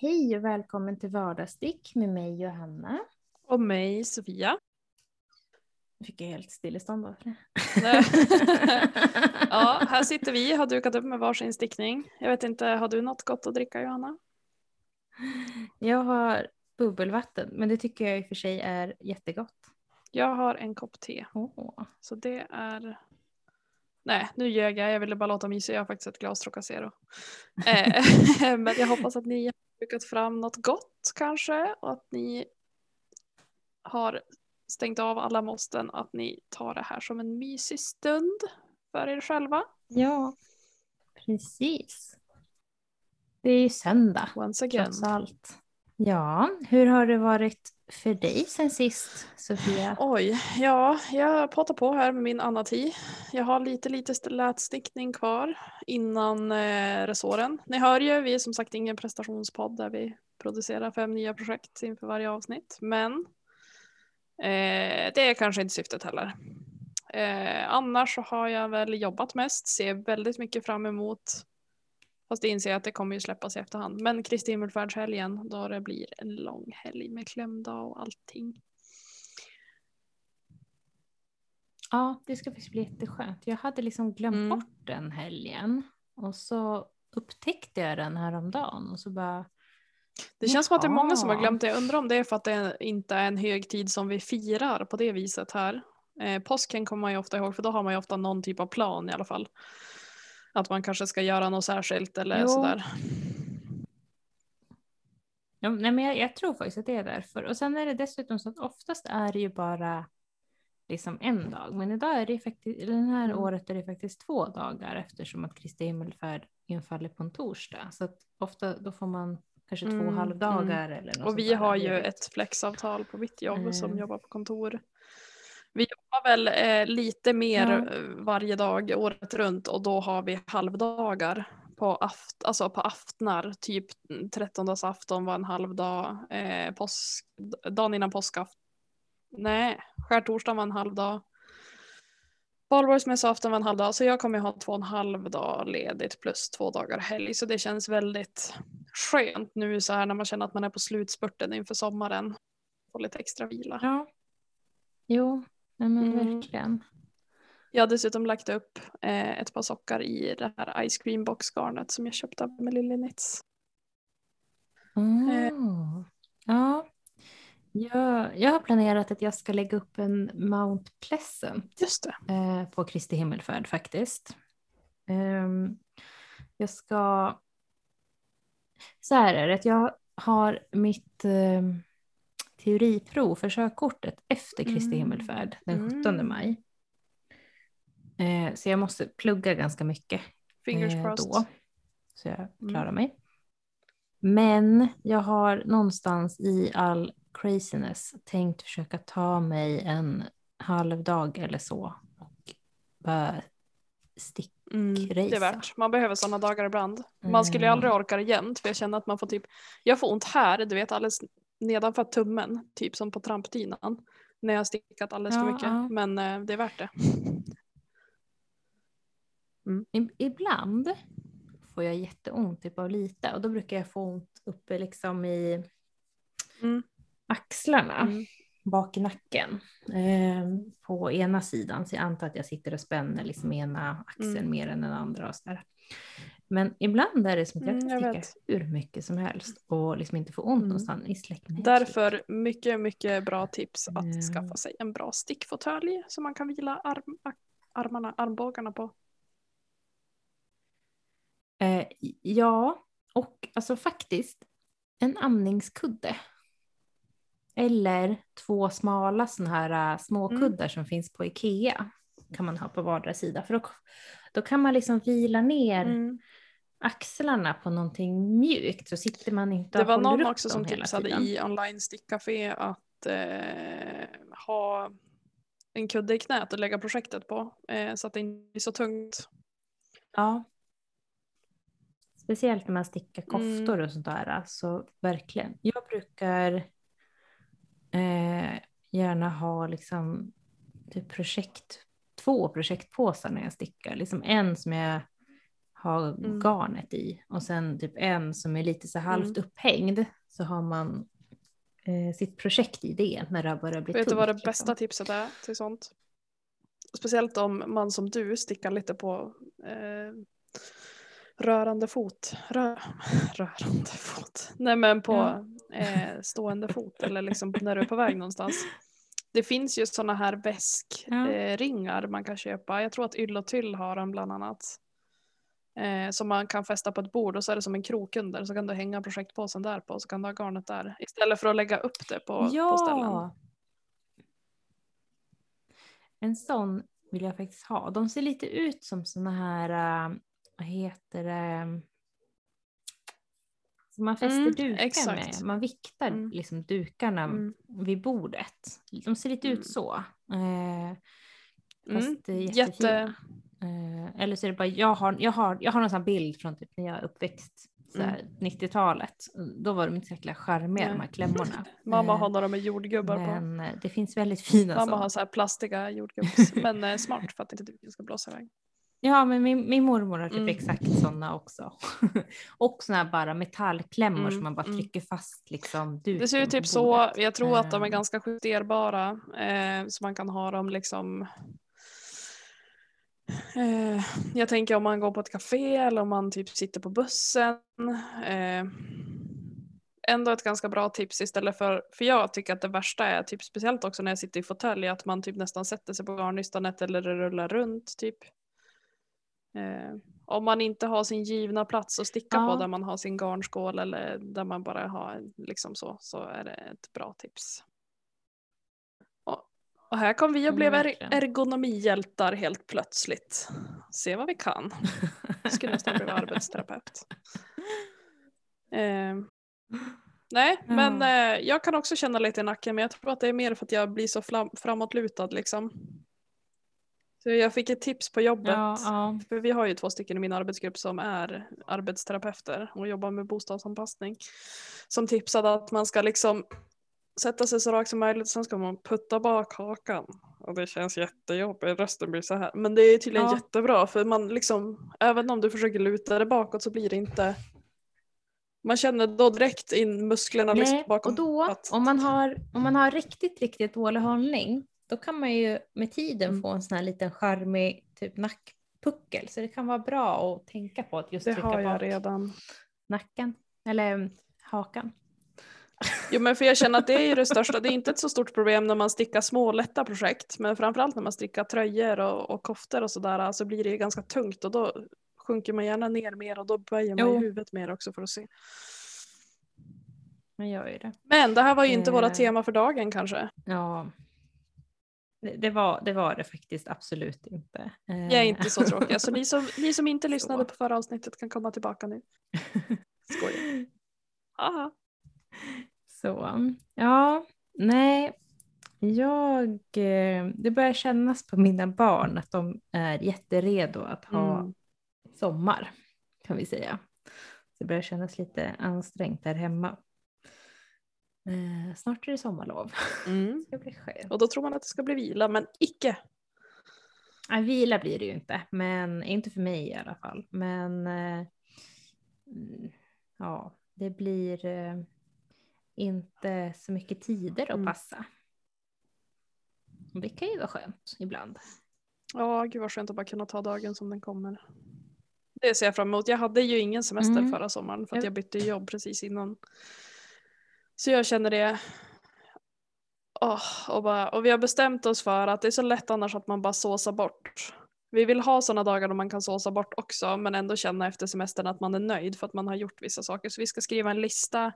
Hej och välkommen till Vardagsstick med mig Johanna. Och mig Sofia. Nu fick jag helt stillestånd bara för det. ja, här sitter vi, har dukat upp med varsin stickning. Jag vet inte, har du något gott att dricka Johanna? Jag har bubbelvatten, men det tycker jag i och för sig är jättegott. Jag har en kopp te. Oh. Så det är... Nej, nu ljög jag. Jag ville bara låta mysig. Jag har faktiskt ett glas Trocacero. eh, men jag hoppas att ni dukat fram något gott kanske och att ni har stängt av alla måsten. Att ni tar det här som en mysig stund för er själva. Ja, precis. Det är ju söndag. Once again. Trots allt. Ja, hur har det varit för dig sen sist, Sofia? Oj, ja, jag pratar på här med min anati. Jag har lite, lite lätstickning kvar innan eh, resåren. Ni hör ju, vi är som sagt ingen prestationspodd där vi producerar fem nya projekt inför varje avsnitt, men eh, det är kanske inte syftet heller. Eh, annars så har jag väl jobbat mest, ser väldigt mycket fram emot Fast det inser jag att det kommer ju släppas i efterhand. Men Kristi himmelfärdshelgen då det blir en lång helg med klämdag och allting. Ja, det ska faktiskt bli jätteskönt. Jag hade liksom glömt Mm. bort den helgen och så upptäckte jag den häromdagen och så bara Det känns som att det är många som har glömt det. Jag undrar om det är för att det inte är en högtid som vi firar på det viset här. Eh, påsken kommer man ju ofta ihåg för då har man ju ofta någon typ av plan i alla fall. Att man kanske ska göra något särskilt eller Jo. sådär. Ja, nej, men jag, jag tror faktiskt att det är därför. Och sen är det dessutom så att oftast är det ju bara liksom en dag. Men idag är det faktiskt, eller den här Mm. året är det faktiskt två dagar eftersom att Kristi himmelfärd infaller på en torsdag. Så att ofta då får man kanske två Mm, halvdagar eller något Och vi har ju ett flexavtal på mitt jobb som Mm. jobbar på kontor. Vi jobbar väl eh, lite mer Ja. eh, varje dag året runt och då har vi halvdagar på, aft alltså på aftnar. Typ trettondagsafton var en halvdag. Eh, påsk dagen innan påskafton. Nej, skärtorsdagen var en halvdag. Valborgsmässoafton var en halvdag. Så jag kommer ha två och en halv dag ledigt plus två dagar helg. Så det känns väldigt skönt nu så här när man känner att man är på slutspurten inför sommaren. Få lite extra vila. Ja. Jo, nej men Mm. verkligen. Jag har dessutom lagt upp eh, ett par sockar i det här Ice Cream Box garnet som jag köpte av med Lily Knits. Eh. Ja. Jag, jag har planerat att jag ska lägga upp en Mount Pleasant Just det. eh, på Kristi himmelfärd faktiskt. Ehm, jag ska... Så här är det, jag har mitt eh, teoriprov för körkortet efter Kristi Mm. himmelfärd den 17 Mm. maj. Eh, så jag måste plugga ganska mycket Fingers eh, crossed. då. Så jag Mm. klarar mig. Men jag har någonstans i all craziness tänkt försöka ta mig en halvdag eller så och bara stick. Mm, det är värt. Man behöver sådana dagar ibland. Man skulle ju aldrig Mm. orka det jämt för jag känner att man får typ, jag får ont här, du vet alldeles nedanför tummen, typ som på trampdynan. När jag stickat alldeles för Ja, mycket. ja. Men eh, det är värt det. I- Ibland får jag jätteont typ av lite och då brukar jag få ont uppe liksom i Mm. axlarna. Mm. bak i nacken eh, på ena sidan. Så jag antar att jag sitter och spänner liksom ena axeln Mm. mer än den andra. Och så där. Men ibland är det som att jag Mm, kan sticka vet. hur mycket som helst och liksom inte få ont Mm. någonstans i släckningen. Därför mycket, mycket bra tips att Mm. skaffa sig en bra stickfåtölj som man kan vila arm, armarna, armbågarna på. Eh, ja, och alltså faktiskt en amningskudde. Eller två smala sådana här äh, småkuddar som finns på Ikea. Kan man ha på vardera sida. För då, då kan man liksom vila ner Mm. Axlarna på någonting mjukt så sitter man inte Det var någon också som tipsade i online stickcafé att eh, ha en kudde i knät och lägga projektet på eh, så att det inte blir så tungt. Ja. Speciellt när man stickar Mm. koftor och sånt där. Så verkligen. Jag brukar eh, gärna ha liksom typ projekt, två projektpåsar när jag stickar. Liksom en som jag ha Mm. garnet i. Och sen typ en som är lite så halvt Mm. upphängd så har man eh, sitt projekt i det när det har börjat bli Vet du tungt. vad det liksom. bästa tipset är till sånt? Speciellt om man som du stickar lite på eh, rörande fot. Rö, rörande fot. Nej men på Ja. eh, stående fot eller liksom när du är på väg någonstans. Det finns ju sådana här Ja. väskringar eh, ringar man kan köpa. Jag tror att Yll och Tyll har dem bland annat. Eh, som man kan fästa på ett bord och så är det som en krok under så kan du hänga projektpåsen där på och så kan du ha garnet där. Istället för att lägga upp det på, på ställen. En sån vill jag faktiskt ha. De ser lite ut som såna här, äh, vad heter det, som man fäster Mm, dukar exakt. med. Man viktar Mm. liksom dukarna Mm. vid bordet. De ser lite Mm. ut så. Eh, Mm. fast mm. Jätte... Eh, eller så är det bara, jag har, jag har, jag har en sån bild från typ när jag är uppväxt, här, 90-talet. Då var de inte så jäkla charmiga Nej. de här klämmorna. Mamma Eh, har några med jordgubbar på. Men eh, det finns väldigt fina Mamma sådana. har så här plastiga jordgubbs. men eh, smart för att inte duken ska blåsa iväg. Ja, men min, min mormor har typ Mm. exakt sådana också. och såna här bara metallklämmor Mm, som man bara mm. trycker fast liksom Det ser ut på typ så. Jag tror att de är ganska justerbara. Eh, så man kan ha dem liksom. Eh, jag tänker om man går på ett café eller om man typ sitter på bussen. Eh, ändå ett ganska bra tips istället för, för jag tycker att det värsta är typ speciellt också när jag sitter i fåtölj att man typ nästan sätter sig på garnnystanet eller rullar runt typ. Eh, om man inte har sin givna plats att sticka Ja. på där man har sin garnskål eller där man bara har liksom så, så är det ett bra tips. Och, här kom vi och blev er ergonomihjältar helt plötsligt. Se vad vi kan. Skulle nästan bli arbetsterapeut. Eh, nej, men eh, jag kan också känna lite i nacken men jag tror att det är mer för att jag blir så fram- framåtlutad liksom. Så jag fick ett tips på jobbet. Ja, ja. För vi har ju två stycken i min arbetsgrupp som är arbetsterapeuter och jobbar med bostadsanpassning. Som tipsade att man ska liksom sätta sig så rakt som möjligt sen ska man putta bak hakan. Och det känns jättejobbigt, rösten blir så här. Men det är tydligen Ja. jättebra för man liksom, även om du försöker luta det bakåt så blir det inte man känner då direkt in musklerna liksom Nej, bakom och då huvudet. om man, har, om man har riktigt, riktigt dålig hållning, då kan man ju med tiden Mm. få en sån här liten charmig typ nackpuckel. Så det kan vara bra att tänka på att just Det trycka har jag bak redan. nacken. Eller hakan. Jo men för jag känner att det är ju det största, det är inte ett så stort problem när man stickar små lätta projekt men framförallt när man stickar tröjor och, och koftor och sådär så blir det ju ganska tungt och då sjunker man gärna ner mer och då böjer man Jo. huvudet mer också för att se. Man gör ju det. Men det här var ju inte våra Eh. tema för dagen kanske. Ja. Det, det, var, det var det faktiskt absolut inte. Eh, Jag är inte så tråkiga så ni som, ni som inte lyssnade Så. på förra avsnittet kan komma tillbaka nu. Skojar. Aha. Så, ja, nej. Jag, eh, det börjar kännas på mina barn att de är jätteredo att ha Mm. sommar, kan vi säga. Det börjar kännas lite ansträngt här hemma. Eh, snart är det sommarlov. Mm. Det ska bli skönt. Och då tror man att det ska bli vila men icke. Nej, vila blir det ju inte, men inte för mig i alla fall. Men eh, mm, ja, det blir eh, inte så mycket tider att Mm. passa. Och Det kan ju vara skönt ibland. Ja, gud vad skönt att bara kunna ta dagen som den kommer. Det ser jag fram emot. Jag hade ju ingen semester Mm. förra sommaren för att Ja. jag bytte jobb precis innan. Så jag känner det. Åh, och, bara, och vi har bestämt oss för att det är så lätt annars att man bara såsar bort. Vi vill ha sådana dagar då man kan såsa bort också men ändå känna efter semestern att man är nöjd för att man har gjort vissa saker. Så vi ska skriva en lista.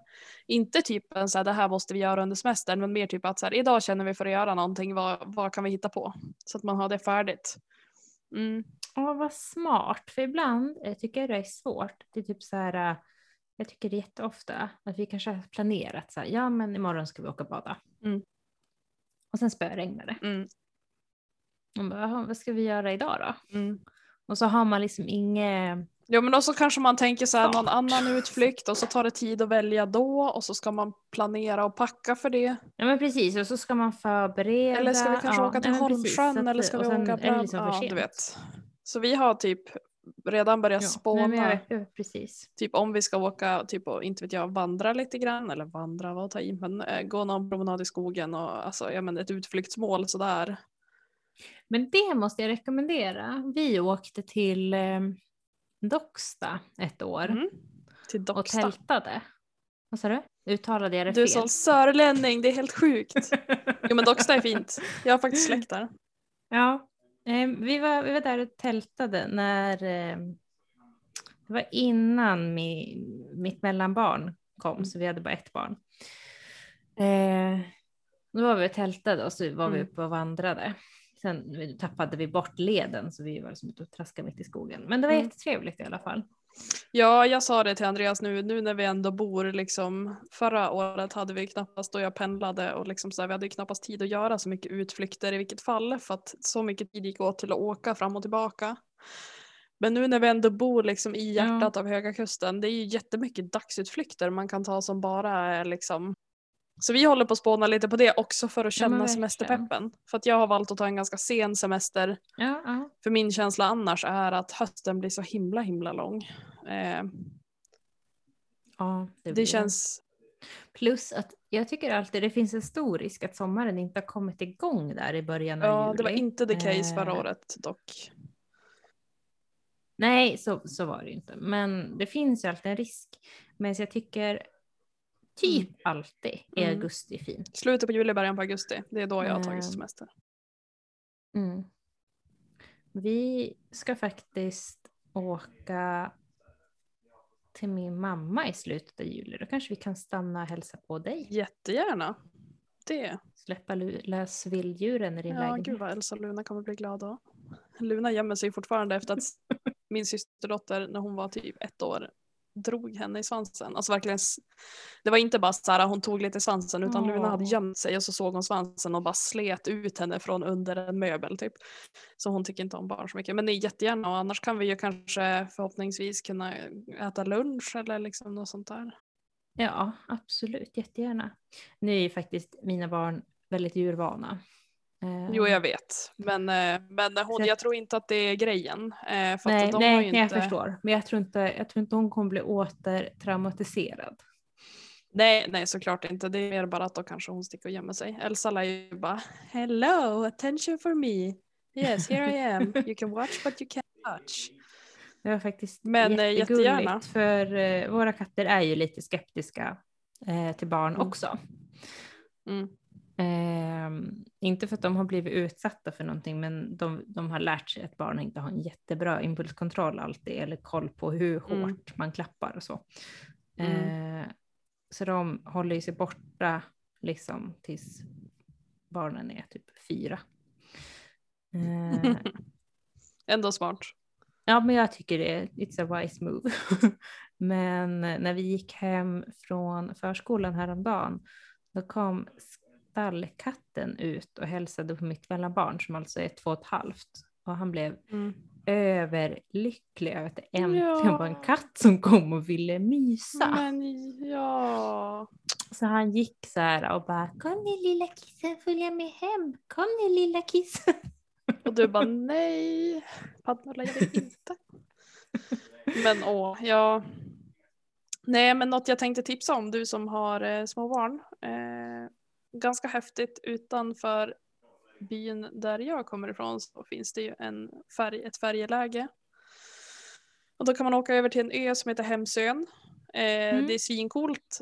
Inte typ en så här, det här måste vi göra under semestern men mer typ att så här, idag känner vi för att göra någonting, vad, vad kan vi hitta på? Så att man har det färdigt. Mm. Vad smart, för ibland eh, tycker jag det är svårt. Det är typ så här, eh, jag tycker det är jätteofta att vi kanske har planerat så här, ja men imorgon ska vi åka och bada. Mm. Och sen spöregnar det. Mm. Man bara, "Jaha, vad ska vi göra idag då? Mm. Och så har man liksom inget Ja men också kanske man tänker så här någon annan utflykt och så tar det tid att välja då och så ska man planera och packa för det. Ja men precis och så ska man förbereda. Eller ska vi kanske ja, åka till nej, precis, Holmsjön att- eller ska vi åka Bram- liksom ja, du vet. Så vi har typ redan börjat Ja, spåna. nej, vet, precis. Typ om vi ska åka, typ och, inte vet jag, vandra lite grann, eller vandra, vad ta i, men äh, gå någon promenad i skogen och alltså, ja men ett utflyktsmål sådär. Men det måste jag rekommendera. Vi åkte till eh, Docksta ett år Mm. Till och Docksta. tältade. Vad sa du? Uttalade jag det Du är fel? som sörlänning, det är helt sjukt. Jo men Docksta är fint. Jag har faktiskt släkt där. Ja, eh, vi, var, vi var där och tältade när eh, det var innan mi, mitt mellanbarn kom, så vi hade bara ett barn. Eh, då var vi och tältade och så var vi Mm. uppe och vandrade. Sen tappade vi bort leden så vi var liksom ute och traskade mitt i skogen. Men det var Mm. jättetrevligt i alla fall. Ja, jag sa det till Andreas nu, nu när vi ändå bor liksom. Förra året hade vi knappast, då jag pendlade och liksom så här, vi hade knappast tid att göra så mycket utflykter i vilket fall för att så mycket tid gick åt till att åka fram och tillbaka. Men nu när vi ändå bor liksom i Ja. hjärtat av Höga Kusten, det är ju jättemycket dagsutflykter man kan ta som bara är liksom så vi håller på att spåna lite på det också för att Ja, känna verkligen. semesterpeppen. För att jag har valt att ta en ganska sen semester Ja, ja. för min känsla annars är att hösten blir så himla himla lång. Eh, ja blir det känns, Plus att jag tycker alltid det finns en stor risk att sommaren inte har kommit igång där i början av ja juli. det var inte the case förra Eh, året dock. Nej, så, så var det ju inte. Men det finns ju alltid en risk. Men jag tycker typ alltid är Mm. augusti fint. Slutet på juli, början på augusti. Det är då jag har tagit Eh, semester. Mm. Vi ska faktiskt åka till min mamma i slutet av juli. Då kanske vi kan stanna och hälsa på dig. Jättegärna. Det. Släppa lös vilddjuren i din Ja, lägenhet. gud vad Elsa och Luna kommer bli glada då. Luna gömmer sig fortfarande efter att min systerdotter när hon var typ ett år drog henne i svansen. Alltså verkligen, det var inte bara så här hon tog lite i svansen utan Luna hade gömt sig och så såg hon svansen och bara slet ut henne från under en möbel typ. Så hon tycker inte om barn så mycket. Men det är jättegärna och annars kan vi ju kanske förhoppningsvis kunna äta lunch eller liksom något sånt där. Ja, absolut. Jättegärna. Nu är ju faktiskt mina barn väldigt djurvana. Eh, Jo jag vet. Men, eh, men hon, jag tror inte att det är grejen. eh, För Nej, att de nej, nej, jag inte... förstår. Men jag tror, inte, jag tror inte hon kommer bli återtraumatiserad. Nej, nej såklart inte. Det är mer bara att då kanske hon sticker och gömmer sig. Elsa lär ju bara Hello, attention for me. Yes, here I am. You can watch but you can't touch. Det var faktiskt Men, jättegulligt jättegärna. för våra katter är ju lite skeptiska till barn Mm. också. Mm. Ehm, inte för att de har blivit utsatta för någonting men de, de har lärt sig att barn inte har en jättebra impulskontroll alltid eller koll på hur hårt Mm. man klappar och så. Mm. Eh, så de håller sig borta liksom tills barnen är typ fyra. Eh, Ändå smart. Ja, men jag tycker det är it's a wise move. men när vi gick hem från förskolan häromdagen, då kom stallkatten ut och hälsade på mitt mellanbarn som alltså är två och ett halvt. Och han blev Mm. överlycklig över att det äntligen Ja. var en katt som kom och ville mysa. Men ja. Så han gick så här och bara kom ni lilla kissen följa med hem, kom ni lilla kissen. Och du bara nej. Padmulla jag vill inte. Men åh, ja. Nej men något jag tänkte tipsa om, du som har eh, små barn. Eh, ganska häftigt utanför byn där jag kommer ifrån så finns det ju en färg, ett färjeläge. Och då kan man åka över till en ö som heter Hemsön. Eh, Mm. Det är svincoolt.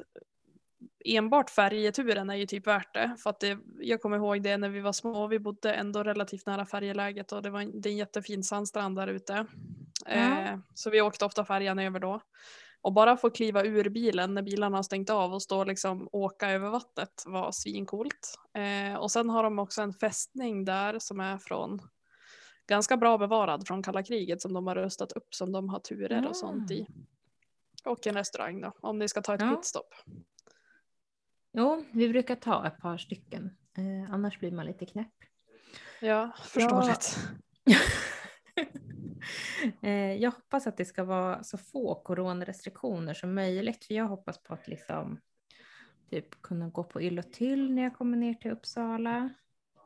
Enbart färjeturen är ju typ värt det. För att det, jag kommer ihåg det när vi var små. Vi bodde ändå relativt nära färjeläget och det, var en, det är en jättefin sandstrand där ute. Eh, så vi åkte ofta färjan över då. Och bara få kliva ur bilen när bilarna har stängt av och stå och liksom åka över vattnet var svincoolt. Eh, och sen har de också en fästning där som är från ganska bra bevarad från kalla kriget som de har rustat upp som de har turer och sånt i. Och en restaurang då, om ni ska ta ett Ja. pitstop. Jo, vi brukar ta ett par stycken, eh, annars blir man lite knäpp. Ja, förståeligt. Eh, jag hoppas att det ska vara så få coronarestriktioner som möjligt. För jag hoppas på att liksom typ kunna gå på Ylletyll när jag kommer ner till Uppsala.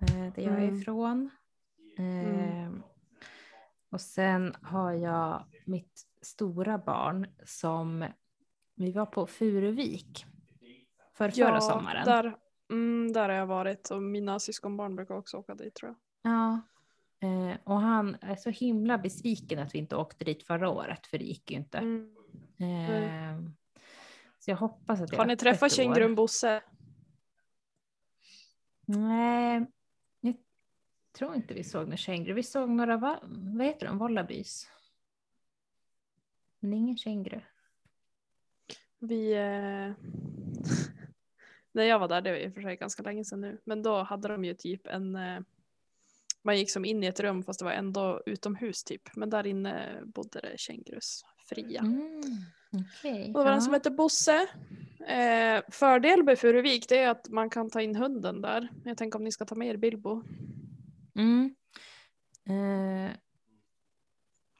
Eh, där jag är Mm. ifrån. Eh, Mm. Och sen har jag mitt stora barn som vi var på Furuvik för förra sommaren. Där, mm, där har jag varit och mina syskonbarn brukar också åka dit tror jag. Ja. Eh, och han är så himla besviken att vi inte åkte dit förra året för det gick ju inte. Mm. Eh, så jag hoppas att det Har ni träffat kängurun Bosse? Nej, jag tror inte vi såg några känguru. Vi såg några, va, vad heter de, Wallabies. Men ingen känguru. Vi... Eh... När jag var där, det var i och för sig ganska länge sedan nu, men då hade de ju typ en... Eh... Man gick som in i ett rum fast det var ändå utomhus typ, men där inne bodde det kängurus fria. Mm, okay. Och det var ja. en som hette Bosse. Eh, fördel med Furuvik det är att man kan ta in hunden där. Jag tänker om ni ska ta med er Bilbo. Mm. Eh,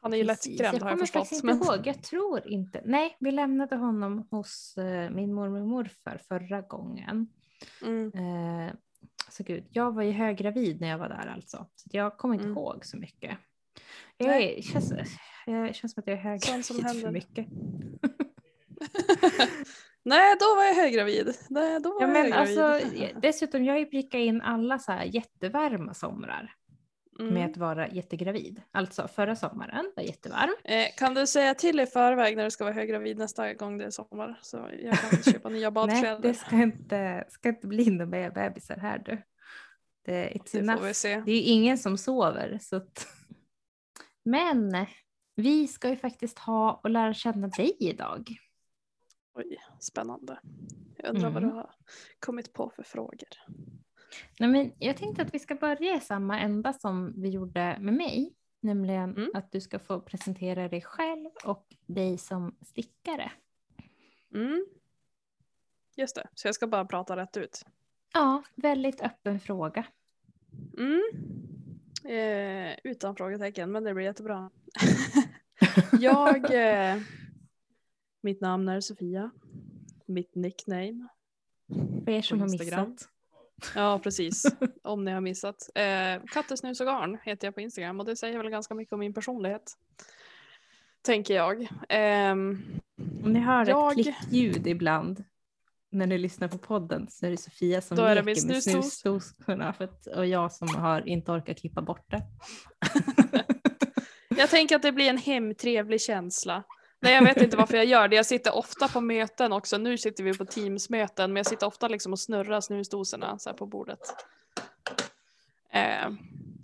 Han är ju lättskrämd har jag kommer förstått. faktiskt Men... inte ihåg. Jag tror inte. Nej, vi lämnade honom hos eh, min mormor och morfar förra gången. Mm. Eh, så gud, jag var ju höggravid när jag var där alltså. Så jag kommer inte Mm. ihåg så mycket. Jag är, känns, jag känns som att jag är Sånt som höggravid för mycket. Nej, då var jag höggravid. Nej, då var Ja, jag men höggravid. alltså, dessutom, jag prickat in alla så här jättevarma somrar med Mm. att vara jättegravid. Alltså förra sommaren var jättevarm. Eh, kan du säga till i förväg när du ska vara höggravid nästa gång det är sommar? Så jag kan köpa nya Nej, badkläder. det ska inte, ska inte bli några be- bebisar här du. Det, it's det enough. får vi se. Det är ingen som sover. Så att... Men vi ska ju faktiskt ha och lära känna dig idag. Oj, spännande. Jag undrar vad du Mm. har kommit på för frågor. Nej, men jag tänkte att vi ska börja i samma ända som vi gjorde med mig. Nämligen Mm. att du ska få presentera dig själv och dig som stickare. Mm. Just det, så jag ska bara prata rätt ut. Ja, väldigt öppen fråga. Mm. Eh, utan frågetecken, men det blir jättebra. jag, eh, mitt namn är Sofia. Mitt nickname. För er som har missat. Ja, precis. Om ni har missat. Eh, Kattesnus och garn heter jag på Instagram och det säger väl ganska mycket om min personlighet. Tänker jag. Ehm, Om ni hör Jag- ett klickljud ibland när ni lyssnar på podden så är det Sofia som leker med snusdos. snusdosorna och jag som har inte orkat klippa bort det. jag tänker att det blir en hemtrevlig känsla. Nej, jag vet inte varför jag gör det. Jag sitter ofta på möten också. Nu sitter vi på Teams-möten, men jag sitter ofta liksom och snurrar snusdosorna så här på bordet. Eh,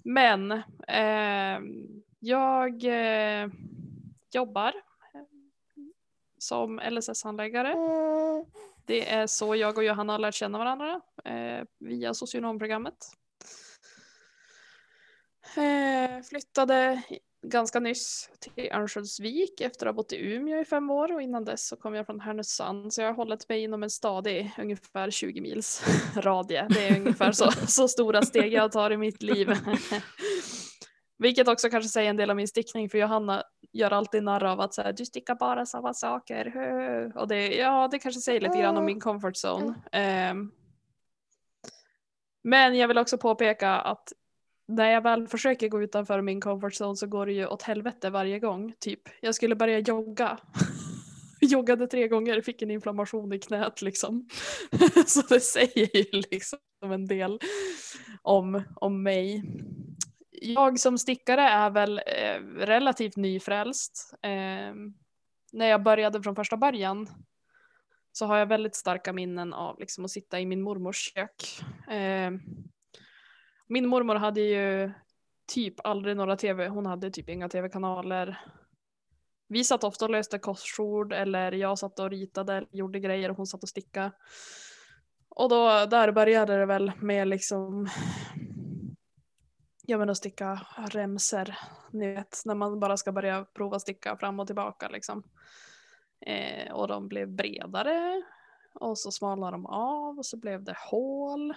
men eh, jag eh, jobbar som LSS-handläggare. Det är så jag och Johanna har lärt känna varandra eh, via socionomprogrammet. Eh, flyttade ganska nyss till Örnsköldsvik efter att ha bott i Umeå i fem år och innan dess så kom jag från Härnösand så jag har hållit mig inom en stadig ungefär 20 mils radie. Det är ungefär så, så stora steg jag tar i mitt liv. Vilket också kanske säger en del om min stickning för Johanna gör alltid narr av att så här, du stickar bara samma saker. hö." Och det, ja, det kanske säger lite grann om min comfort zone. Ehm, men jag vill också påpeka att när jag väl försöker gå utanför min comfort zone så går det ju åt helvete varje gång. Typ, jag skulle börja jogga. Joggade tre gånger, fick en inflammation i knät liksom. så det säger ju liksom en del om, om mig. Jag som stickare är väl eh, relativt nyfrälst. Eh, när jag började från första början så har jag väldigt starka minnen av liksom, att sitta i min mormors kök. Eh, min mormor hade ju typ aldrig några tv, hon hade typ inga tv-kanaler. Vi satt ofta och löste korsord eller jag satt och ritade eller gjorde grejer och hon satt och stickade. Och då där började det väl med liksom jag menar sticka remser, ni vet när man bara ska börja prova sticka fram och tillbaka liksom. Eh, och de blev bredare och så smalnade de av och så blev det hål.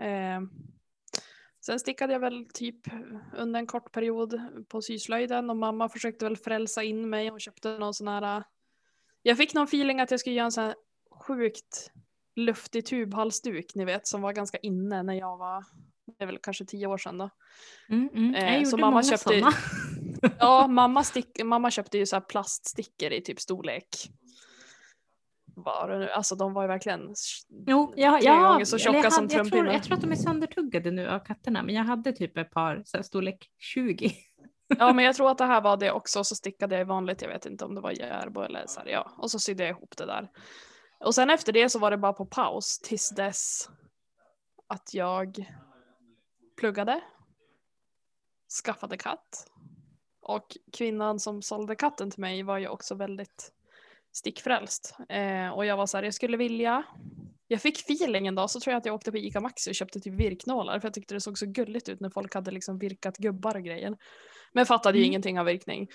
Eh, sen stickade jag väl typ under en kort period på syslöjden och mamma försökte väl frälsa in mig och köpte någon sån här. Jag fick någon feeling att jag skulle göra en sån här sjukt luftig tubhalsduk ni vet som var ganska inne när jag var det är väl kanske tio år sedan då. Mm, mm. Eh, Jag så gjorde mamma många köpte- sådana. Ja, mamma, stick, mamma köpte ju så här plaststickor i typ storlek. Var det nu? Alltså de var ju verkligen Jo, jag, tre jag, gånger så tjocka jag, som hade, jag, tror, trumpinnar. jag tror att de är söndertuggade nu av katterna, men jag hade typ ett par så här, storlek 20. Ja men jag tror att det här var det också, så stickade jag i vanligt, jag vet inte om det var järbo eller så här, ja. Och så sydde jag ihop det där. Och sen efter det så var det bara på paus tills dess att jag pluggade, skaffade katt. Och kvinnan som sålde katten till mig var ju också väldigt stickfrälst. Eh, och jag var så här, jag skulle vilja jag fick feeling en dag så tror jag att jag åkte på ICA Maxi och köpte typ virknålar för jag tyckte det såg så gulligt ut när folk hade liksom virkat gubbar och grejer. Men fattade ju Mm. ingenting av virkning.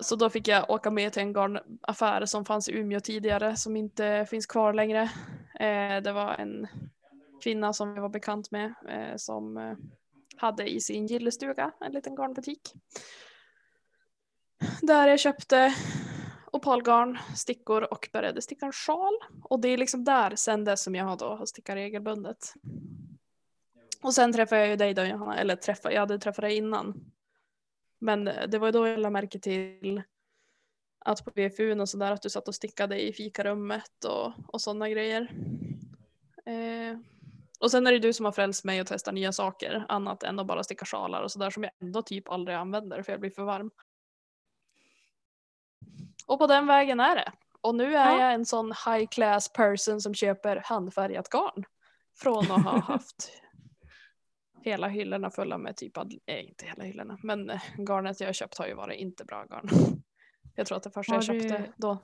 Så då fick jag åka med till en garnaffär som fanns i Umeå tidigare som inte finns kvar längre. Eh, det var en kvinna som jag var bekant med eh, som eh, hade i sin gillestuga en liten garnbutik. Där jag köpte opalgarn, stickor och började sticka en sjal. Och det är liksom där sen dess som jag har då har stickat regelbundet. Och sen träffade jag ju dig då Johanna, eller träffade, jag hade träffat dig innan. Men det var ju då jag lade märke till att på VFU och sådär att du satt och stickade i fikarummet och, och sådana grejer. Eh, och sen är det du som har frälst mig att testa nya saker, annat än att bara sticka sjalar och sådär som jag ändå typ aldrig använder för jag blir för varm. Och på den vägen är det. Och nu är Ja. jag en sån high class person som köper handfärgat garn. Från att ha haft hela hyllorna fulla med typ, nej inte hela hyllorna, men eh, garnet jag köpt har ju varit inte bra garn. Jag tror att det första jag Har du- köpte då,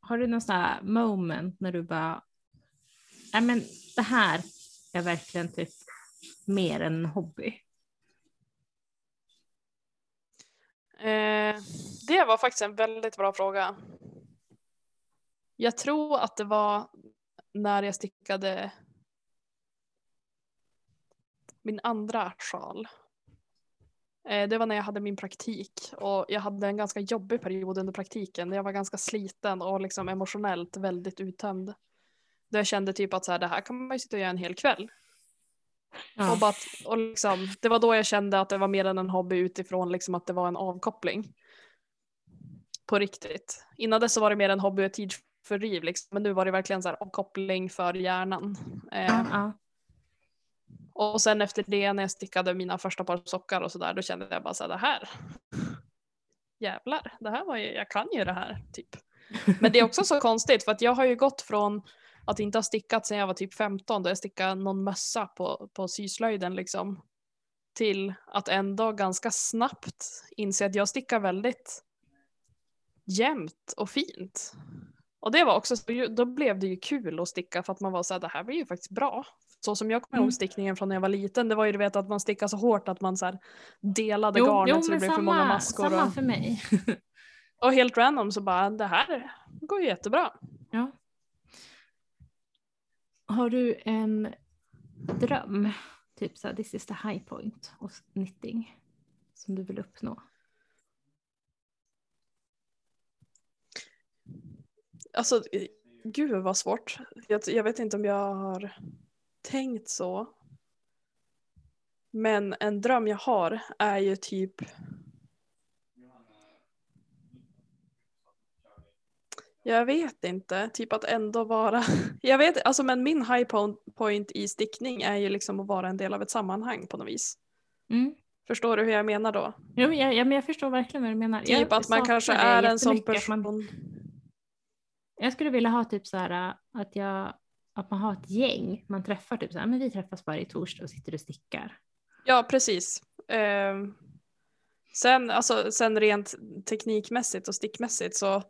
Har du någon sån här moment när du bara, nej men det här är verkligen typ mer än en hobby? Eh, det var faktiskt en väldigt bra fråga. Jag tror att det var när jag stickade min andra sjal. Eh, det var när jag hade min praktik och jag hade en ganska jobbig period under praktiken. Jag var ganska sliten och liksom emotionellt väldigt uttömd. Då jag kände typ att så här, det här kan man ju sitta och göra en hel kväll. Ja. Och bara, att- och liksom, det var då jag kände att det var mer än en hobby utifrån liksom att det var en avkoppling. På riktigt. Innan dess så var det mer en hobby och ett tidsfördriv liksom, men nu var det verkligen så här avkoppling för hjärnan. Eh, ja. och sen efter det när jag stickade mina första par sockar och sådär då kände jag bara så här, det här. Jävlar, det här var ju, jag kan ju det här typ. Men det är också så konstigt för att jag har ju gått från att inte ha stickat sedan jag var typ 15 då jag stickade någon mössa på, på syslöjden liksom. Till att ändå ganska snabbt inse att jag stickar väldigt jämnt och fint. Och det var också, så- då blev det ju kul att sticka för att man var så här, det här blir ju faktiskt bra. Så som jag kommer Mm. ihåg stickningen från när jag var liten, det var ju du vet att man stickade så hårt att man så här delade Jo, garnet jo så det blev för många samma, maskor. samma Och, för mig. och helt random så bara, det här går ju jättebra. Ja. Har du en dröm? Typ så här, this is the high point of knitting. Som du vill uppnå? Alltså, gud vad svårt. Jag, jag vet inte om jag har tänkt så. Men en dröm jag har är ju typ Jag vet inte, typ att ändå vara, jag vet alltså men min high po- point i stickning är ju liksom att vara en del av ett sammanhang på något vis. Mm. Förstår du hur jag menar då? Jo, jag, ja, men jag förstår verkligen vad du menar. Typ jag att man kanske är en sån att man- person. Jag skulle vilja ha typ så här att, jag, att man har ett gäng man träffar. Typ så här, men vi träffas varje torsdag och sitter och stickar. Ja, precis. Ehm, sen, alltså, sen rent teknikmässigt och stickmässigt så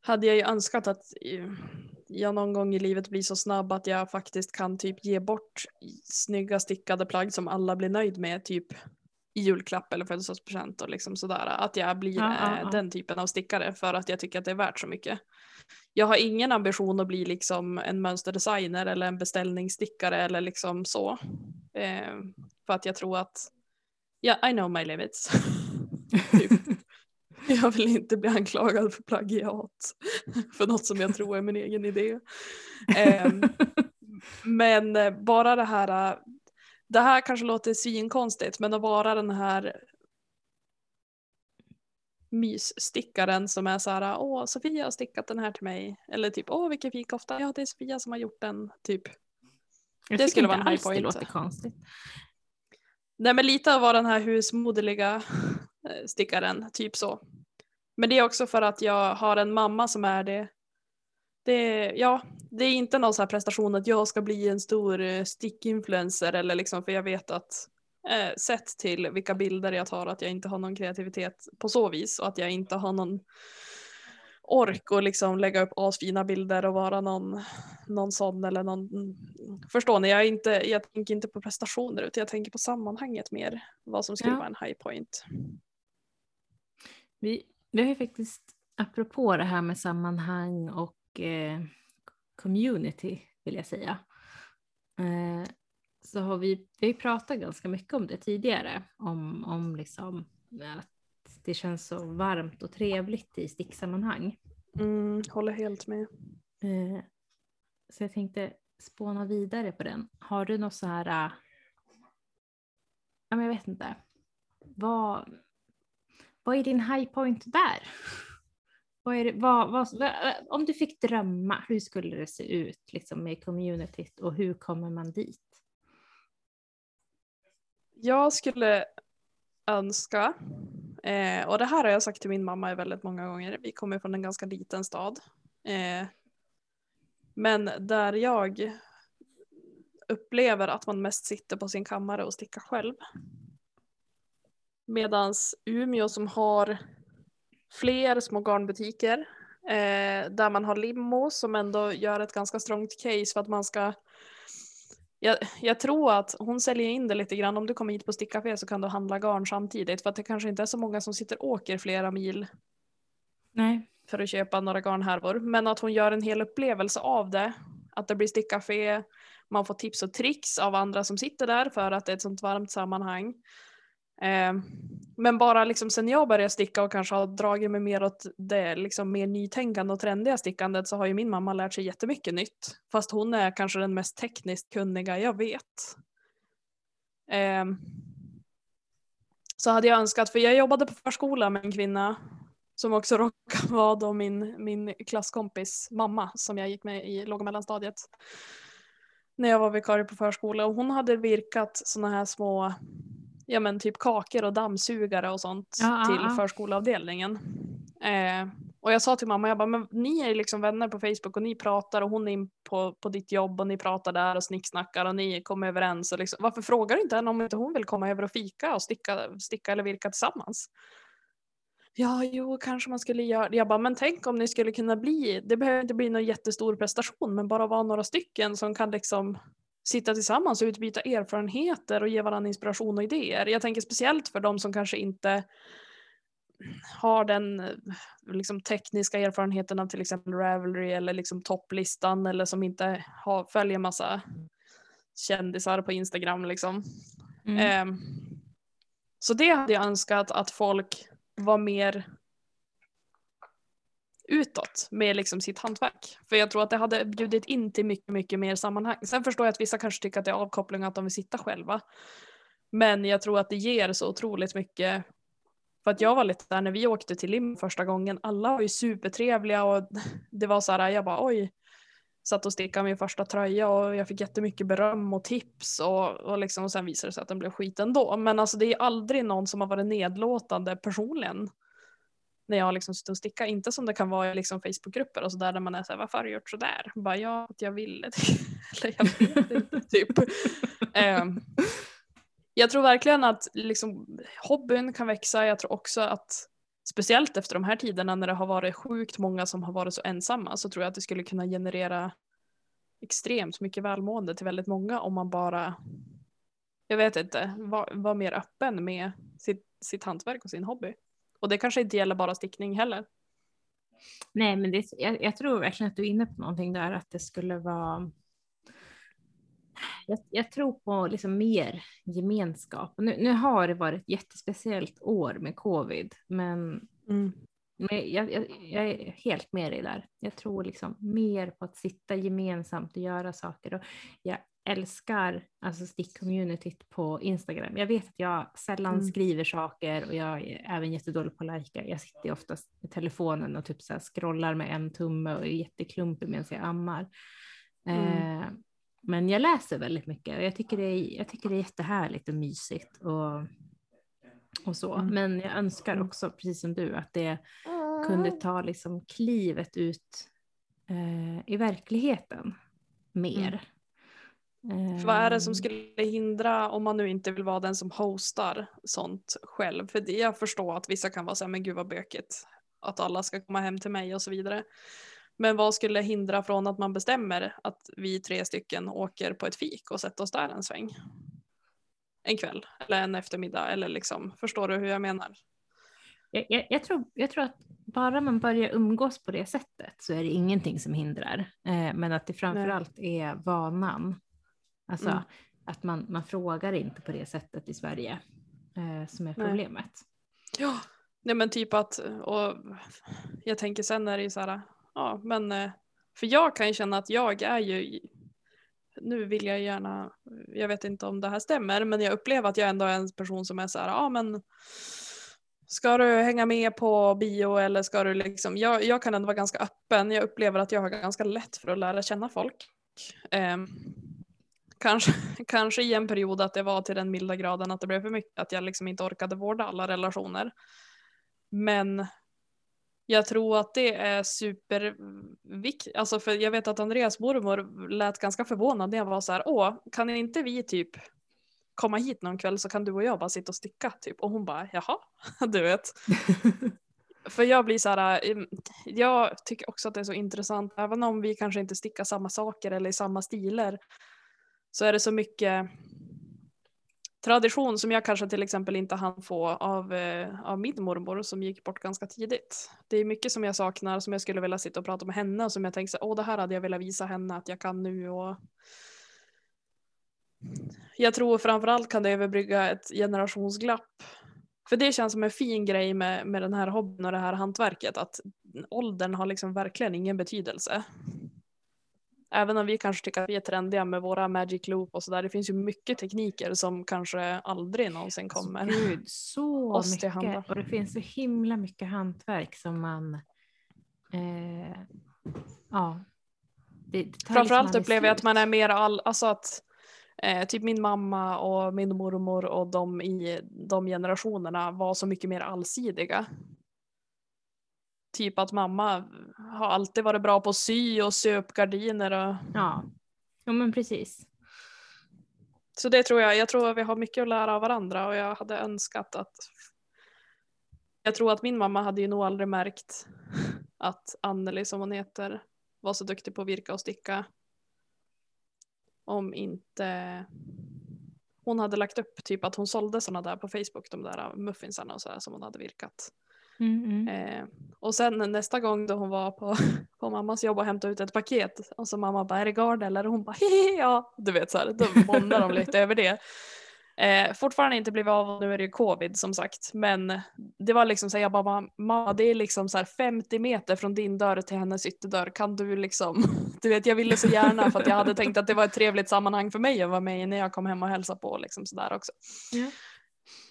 hade jag ju önskat att eh, jag någon gång i livet blir så snabb att jag faktiskt kan typ ge bort snygga stickade plagg som alla blir nöjd med typ i julklapp eller födelsedagspresent och liksom sådär. Att jag blir Ja, ja, eh, ja. den typen av stickare för att jag tycker att det är värt så mycket. Jag har ingen ambition att bli liksom en mönsterdesigner eller en beställningsstickare eller liksom så. Eh, för att jag tror att, ja, I know my limits. typ. Jag vill inte bli anklagad för plagiat. För något som jag tror är min egen idé. Ehm, men eh, bara det här, eh, det här kanske låter svinkonstigt men att vara den här mysstickaren som är så här, åh Sofia har stickat den här till mig. Eller typ, åh vilken fin kofta, ja det är Sofia som har gjort den. Typ. Jag Det skulle vara en high Det point. låter konstigt. Nej men lite av vad den här husmoderliga eh, stickaren, typ så. Men det är också för att jag har en mamma som är det. Det ja, det är inte någon så här prestation att jag ska bli en stor eh, stickinfluencer eller liksom för jag vet att eh, sett till vilka bilder jag tar att jag inte har någon kreativitet på så vis och att jag inte har någon ork att liksom lägga upp asfina bilder och vara någon, någon sån eller någon, förstår ni, jag, är inte, jag tänker inte på prestationer utan jag tänker på sammanhanget mer, vad som skulle Ja. vara en high point. Vi, vi har ju faktiskt, apropå det här med sammanhang och eh, community vill jag säga, eh, så har vi, vi pratat ganska mycket om det tidigare, om, om liksom att det känns så varmt och trevligt i sticksammanhang. Mm, håller helt med. Eh, så jag tänkte spåna vidare på den. Har du något så här, äh, jag vet inte, vad, vad är din high point där? Vad är det, vad, vad, vad, om du fick drömma, hur skulle det se ut liksom, med communityt och hur kommer man dit? Jag skulle önska, eh, och det här har jag sagt till min mamma väldigt många gånger, vi kommer från en ganska liten stad. Eh, men där jag upplever att man mest sitter på sin kammare och stickar själv. Medans Umeå som har fler små garnbutiker eh, där man har limo som ändå gör ett ganska strongt case för att man ska jag, jag tror att hon säljer in det lite grann. Om du kommer hit på stickcafé så kan du handla garn samtidigt. För att det kanske inte är så många som sitter och åker flera mil Nej. för att köpa några garnhärvor. Men att hon gör en hel upplevelse av det. Att det blir stickcafé, man får tips och tricks av andra som sitter där för att det är ett sånt varmt sammanhang. Ehm, men bara liksom sen jag började sticka och kanske har dragit mig mer åt det liksom mer nytänkande och trendiga stickandet så har ju min mamma lärt sig jättemycket nytt. Fast hon är kanske den mest tekniskt kunniga jag vet. Ehm, så hade jag önskat, för jag jobbade på förskola med en kvinna som också råkar vara då min, min klasskompis mamma som jag gick med i låg och mellanstadiet. När jag var vikarie på förskola och hon hade virkat sådana här små ja men typ kakor och dammsugare och sånt Ja, till ja. förskoleavdelningen. Eh, och jag sa till mamma, jag bara, men ni är liksom vänner på Facebook och ni pratar och hon är in på, på ditt jobb och ni pratar där och snicksnackar och ni kommer överens. Och liksom, varför frågar du inte henne om inte hon vill komma över och fika och sticka, sticka eller virka tillsammans? Ja, jo, kanske man skulle göra Jag bara, men tänk om ni skulle kunna bli, det behöver inte bli någon jättestor prestation, men bara vara några stycken som kan liksom sitta tillsammans och utbyta erfarenheter och ge varandra inspiration och idéer. Jag tänker speciellt för de som kanske inte har den eh, liksom, tekniska erfarenheten av till exempel Ravelry eller liksom topplistan eller som inte har, följer massa kändisar på Instagram liksom. Mm. Ehm, så det hade jag önskat att folk var mer utåt med liksom sitt hantverk. För jag tror att det hade bjudit in till mycket, mycket mer sammanhang. Sen förstår jag att vissa kanske tycker att det är avkoppling och att de vill sitta själva. Men jag tror att det ger så otroligt mycket. För att jag var lite där när vi åkte till Lim första gången. Alla var ju supertrevliga och det var så här, jag bara oj. Satt och stickade min första tröja och jag fick jättemycket beröm och tips och, och, liksom, och sen visade det sig att den blev skit ändå. Men alltså det är aldrig någon som har varit nedlåtande personligen när jag har liksom suttit och stickat. Inte som det kan vara i liksom Facebookgrupper och sådär där man är såhär, varför har du gjort sådär? Bara ja, att jag ville. Eller jag vet inte, typ. Ehm, jag tror verkligen att liksom, hobbyn kan växa. Jag tror också att speciellt efter de här tiderna när det har varit sjukt många som har varit så ensamma så tror jag att det skulle kunna generera extremt mycket välmående till väldigt många om man bara, jag vet inte, var, var mer öppen med sitt, sitt hantverk och sin hobby. Och det kanske inte gäller bara stickning heller. Nej, men det, jag, jag tror verkligen att du är inne på någonting där, att det skulle vara jag, jag tror på liksom mer gemenskap. Nu, nu har det varit ett jättespeciellt år med covid, men, men jag, jag, jag är helt med dig där. Jag tror liksom mer på att sitta gemensamt och göra saker. Och jag älskar alltså stick-communityt på Instagram. Jag vet att jag sällan Mm. skriver saker och jag är även jättedålig på att lajka. Jag sitter oftast med telefonen och typ så här scrollar med en tumme och är jätteklumpig medan jag ammar. Mm. Eh, men jag läser väldigt mycket och jag tycker det är, jag tycker det är jättehärligt och mysigt och, och så. Mm. Men jag önskar också, precis som du, att det kunde ta liksom klivet ut eh, i verkligheten mer. För vad är det som Ehm, skulle hindra om man nu inte vill vara den som hostar sånt själv? För det jag förstår att vissa kan vara så här, men gud vad bökigt. Att alla ska komma hem till mig och så vidare. Men vad skulle hindra från att man bestämmer att vi tre stycken åker på ett fik och sätter oss där en sväng? En kväll eller en eftermiddag eller liksom, förstår du hur jag menar? Jag, jag, jag, tror, jag tror att bara man börjar umgås på det sättet så är det ingenting som hindrar. Eh, men att det framförallt är vanan. Alltså Mm. att man, man frågar inte på det sättet i Sverige eh, som är Nej. problemet. Ja, nej men typ att, och jag tänker sen är det ju så här, ja men, eh, för jag kan ju känna att jag är ju, nu vill jag gärna, jag vet inte om det här stämmer, men jag upplever att jag ändå är en person som är så här, ja men, ska du hänga med på bio eller ska du liksom, jag, jag kan ändå vara ganska öppen, jag upplever att jag har ganska lätt för att lära känna folk. Ehm, Kanske, kanske i en period att det var till den milda graden att det blev för mycket, att jag liksom inte orkade vårda alla relationer. Men jag tror att det är superviktigt, alltså för jag vet att Andreas mormor lät ganska förvånad när jag var så här, åh, kan inte vi typ komma hit någon kväll så kan du och jag bara sitta och sticka typ. Och hon bara, jaha, du vet. För jag blir så här, jag tycker också att det är så intressant, även om vi kanske inte stickar samma saker eller i samma stilar, så är det så mycket tradition som jag kanske till exempel inte hann få av, eh, av min mormor som gick bort ganska tidigt. Det är mycket som jag saknar som jag skulle vilja sitta och prata med henne och som jag tänker åh det här hade jag velat visa henne att jag kan nu och jag tror framförallt kan det överbrygga ett generationsglapp. För det känns som en fin grej med, med den här hobbyn och det här hantverket att åldern har liksom verkligen ingen betydelse. Även om vi kanske tycker att vi är trendiga med våra magic loop och sådär. Det finns ju mycket tekniker som kanske aldrig någonsin kommer. Gud, så oss till handa. mycket. Och det finns så himla mycket hantverk som man... Eh, ja. Det, det tar Framförallt liksom upplever jag att man är mer all, alltså att eh, typ min mamma och min mormor och de i de generationerna var så mycket mer allsidiga. Typ att mamma har alltid varit bra på att sy och sy upp gardiner och Ja. ja, men precis. Så det tror jag, jag tror att vi har mycket att lära av varandra och jag hade önskat att jag tror att min mamma hade ju nog aldrig märkt att Anneli som hon heter var så duktig på att virka och sticka. Om inte hon hade lagt upp typ att hon sålde sådana där på Facebook, de där muffinsarna och sådär som hon hade virkat. Mm. Eh, och sen nästa gång då hon var på, på mammas jobb och hämtade ut ett paket och så mamma bara är det Gardel eller hon bara ja du vet så här då bondar de lite över det. Eh, fortfarande inte blivit av nu är det ju covid som sagt men det var liksom så här, jag bara mamma det är liksom så här 50 meter från din dörr till hennes ytterdörr kan du liksom du vet jag ville så gärna för att jag hade tänkt att det var ett trevligt sammanhang för mig att vara med i när jag kom hem och hälsade på liksom sådär också. Ja.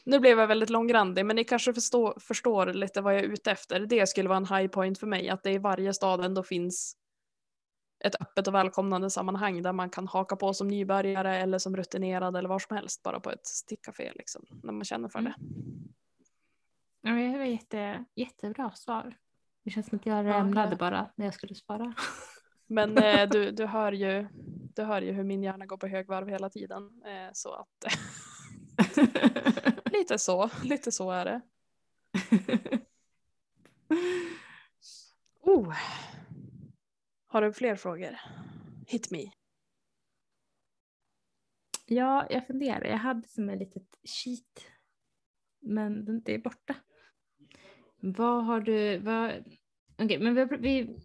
Nu blev jag väldigt långrandig men ni kanske förstår, förstår lite vad jag är ute efter. Det skulle vara en high point för mig att det i varje stad ändå finns ett öppet och välkomnande sammanhang där man kan haka på som nybörjare eller som rutinerad eller var som helst bara på ett stickcafé liksom när man känner för det. Ja, det var jätte, jättebra svar. Det känns som att jag Ja, ramlade bara när jag skulle svara. Men eh, du, du, hör ju, du hör ju hur min hjärna går på högvarv hela tiden. Eh, så att lite så, lite så är det. Oh. Har du fler frågor? Hit me. ja, jag funderar. Jag hade som ett litet sheet. Men den- det är borta. Vad har du... Vad... Okej, men vi, vi,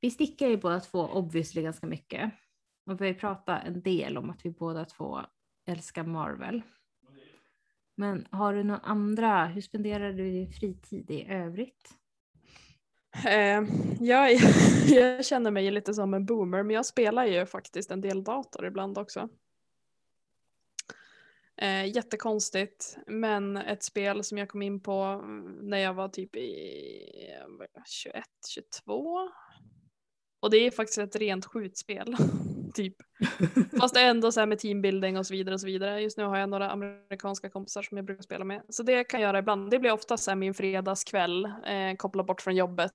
vi stickar ju båda två obviously ganska mycket. Och vi har pratat en del om att vi båda två älskar Marvel. Men har du några andra, hur spenderar du din fritid i övrigt? Eh, jag, jag känner mig lite som en boomer men jag spelar ju faktiskt en del dator ibland också. Eh, jättekonstigt, men ett spel som jag kom in på när jag var typ i 21, 22. Och det är faktiskt ett rent skjutspel. typ. Fast ändå så här med teambuilding och så vidare och så vidare. Just nu har jag några amerikanska kompisar som jag brukar spela med. Så det kan jag göra ibland. Det blir ofta så här min fredagskväll, eh, koppla bort från jobbet.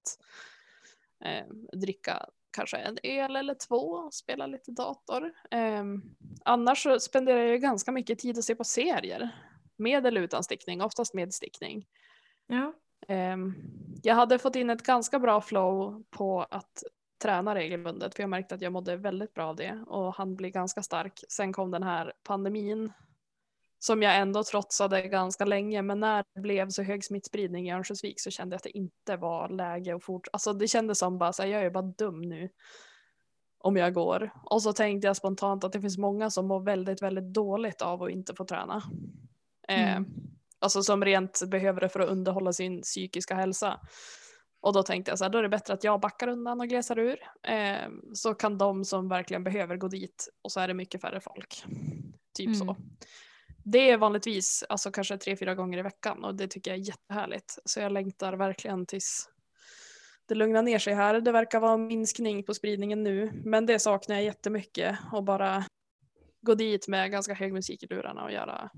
Eh, dricka kanske en öl eller två, spela lite dator. Eh, annars så spenderar jag ganska mycket tid att se på serier. Med eller utan stickning, oftast med stickning. Ja. Eh, jag hade fått in ett ganska bra flow på att träna regelbundet för jag märkte att jag mådde väldigt bra av det och han blir ganska stark. Sen kom den här pandemin som jag ändå trotsade ganska länge men när det blev så hög smittspridning i Örnsköldsvik så kände jag att det inte var läge att fortsätta. Alltså det kändes som bara så här, jag är bara dum nu om jag går. Och så tänkte jag spontant att det finns många som mår väldigt, väldigt dåligt av att inte få träna. Mm. Eh, alltså som rent behöver det för att underhålla sin psykiska hälsa. Och då tänkte jag så här, då är det bättre att jag backar undan och glesar ur. Eh, så kan de som verkligen behöver gå dit och så är det mycket färre folk. Typ mm. så. Det är vanligtvis alltså kanske tre, fyra gånger i veckan och det tycker jag är jättehärligt. Så jag längtar verkligen tills det lugnar ner sig här. Det verkar vara en minskning på spridningen nu, men det saknar jag jättemycket och bara gå dit med ganska hög musik i lurarna och göra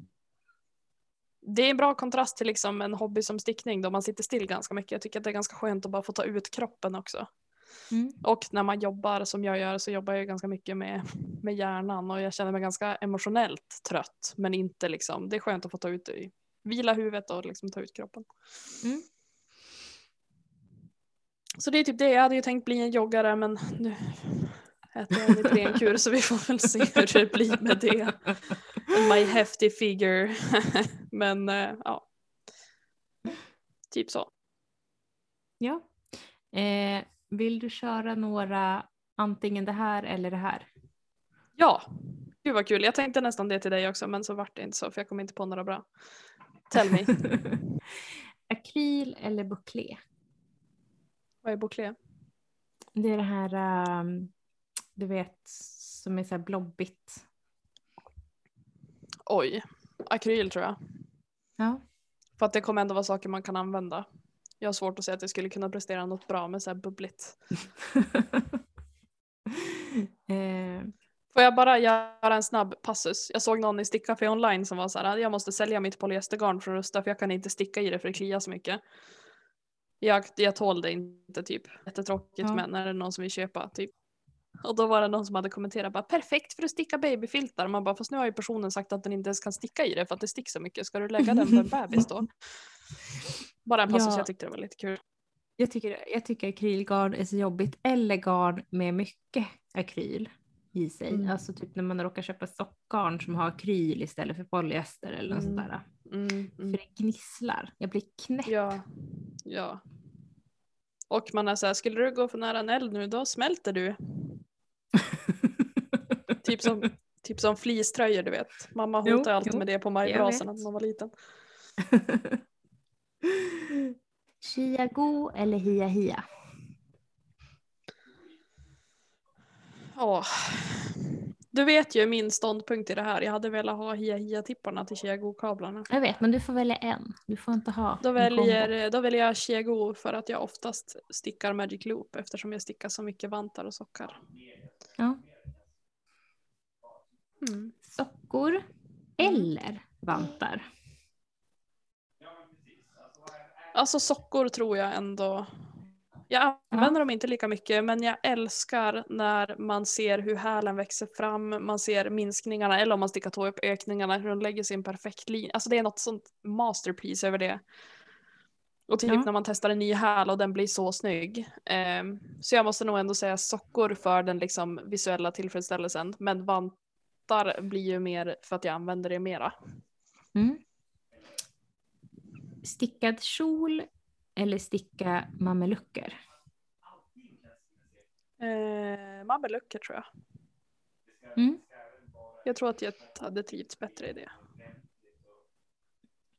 det är en bra kontrast till liksom en hobby som stickning då man sitter still ganska mycket. Jag tycker att det är ganska skönt att bara få ta ut kroppen också. Mm. Och när man jobbar som jag gör så jobbar jag ganska mycket med, med hjärnan och jag känner mig ganska emotionellt trött. Men inte liksom, det är skönt att få ta ut det, vila huvudet och liksom ta ut kroppen. Mm. Så det är typ det, jag hade ju tänkt bli en joggare men nu en Iprenkur så vi får väl se hur det blir med det. My hefty figure. men äh, ja. Typ så. Ja. Eh, vill du köra några antingen det här eller det här? Ja, gud vad kul. Jag tänkte nästan det till dig också men så vart det inte så för jag kom inte på några bra. Tell me. Akryl eller bouclé? Vad är bouclé? Det är det här, um, du vet, som är så här blobbigt. Oj, akryl tror jag. Ja. För att det kommer ändå vara saker man kan använda. Jag har svårt att säga att jag skulle kunna prestera något bra med så här bubbligt. eh. Får jag bara göra en snabb passus? Jag såg någon i Stickcafé online som var så här, jag måste sälja mitt polyestergarn från Rusta för jag kan inte sticka i det för det kliar så mycket. Jag, jag tål det inte typ. Jättetråkigt ja. men är det någon som vill köpa typ. Och då var det någon som hade kommenterat bara perfekt för att sticka babyfiltar. Man bara fast nu har ju personen sagt att den inte ens kan sticka i det för att det sticker så mycket. Ska du lägga den på en bebis då? Bara en passus, ja. jag tyckte det var lite kul. Jag tycker, jag tycker akrylgarn är så jobbigt. Eller garn med mycket akryl i sig. Mm. Alltså typ när man råkar köpa sockgarn som har akryl istället för polyester eller något mm. sånt där. Mm, mm. För det gnisslar. Jag blir knäpp. Ja. ja. Och man är så här, skulle du gå för nära en eld nu då smälter du. typ som Typ som fleecetröjor du vet. Mamma hotade jo, alltid jo. med det på majbrasan när man var liten. Chiago eller Hia Hia? Ja, du vet ju min ståndpunkt i det här. Jag hade velat ha Hia Hia-tipparna till Chiago-kablarna. Jag vet, men du får välja en. Du får inte ha då väljer, då väljer jag Chiago för att jag oftast stickar Magic Loop eftersom jag stickar så mycket vantar och sockar. Ja. Mm. Sockor eller vantar? Alltså sockor tror jag ändå. Jag använder dem inte lika mycket men jag älskar när man ser hur hälen växer fram, man ser minskningarna eller om man stickar tå upp ökningarna, hur de lägger sig i en perfekt linje. Alltså det är något sånt masterpiece över det. Och typ ja. när man testar en ny häl och den blir så snygg. Um, så jag måste nog ändå säga sockor för den liksom visuella tillfredsställelsen. Men vantar blir ju mer för att jag använder det mera. Mm stickad kjol eller sticka mamelucker? Eh, mamelucker tror jag. Mm. Jag tror att jag hade trivts bättre i det.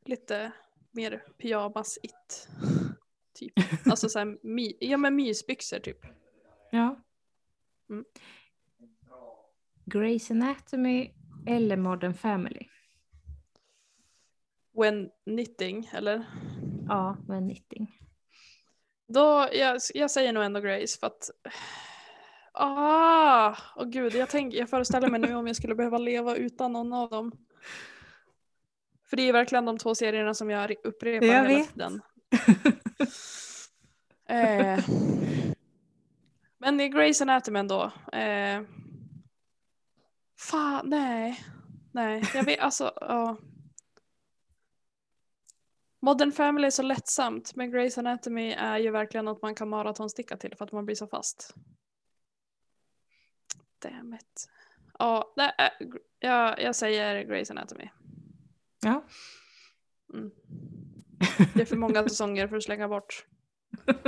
Lite mer pyjamas-it. Typ. Alltså såhär, my, ja men mysbyxor typ. Ja. Mm. Grey's Anatomy eller Modern Family? When knitting, eller? Ja, med knitting. Då, jag, jag säger nog ändå Grace för att Ah, åh gud, jag, tänk, jag föreställer mig nu om jag skulle behöva leva utan någon av dem. För det är verkligen de två serierna som jag upprepar Jag hela vet. tiden. eh, men i Grey's Anatomy ändå. Eh, fan, nej. Nej, jag vet alltså. ja. Modern Family är så lättsamt men Grey's Anatomy är ju verkligen något man kan maratonsticka till för att man blir så fast. Damn it. Ja, är, jag, jag säger Grey's Anatomy. Ja. Mm. Det är för många säsonger för att slänga bort.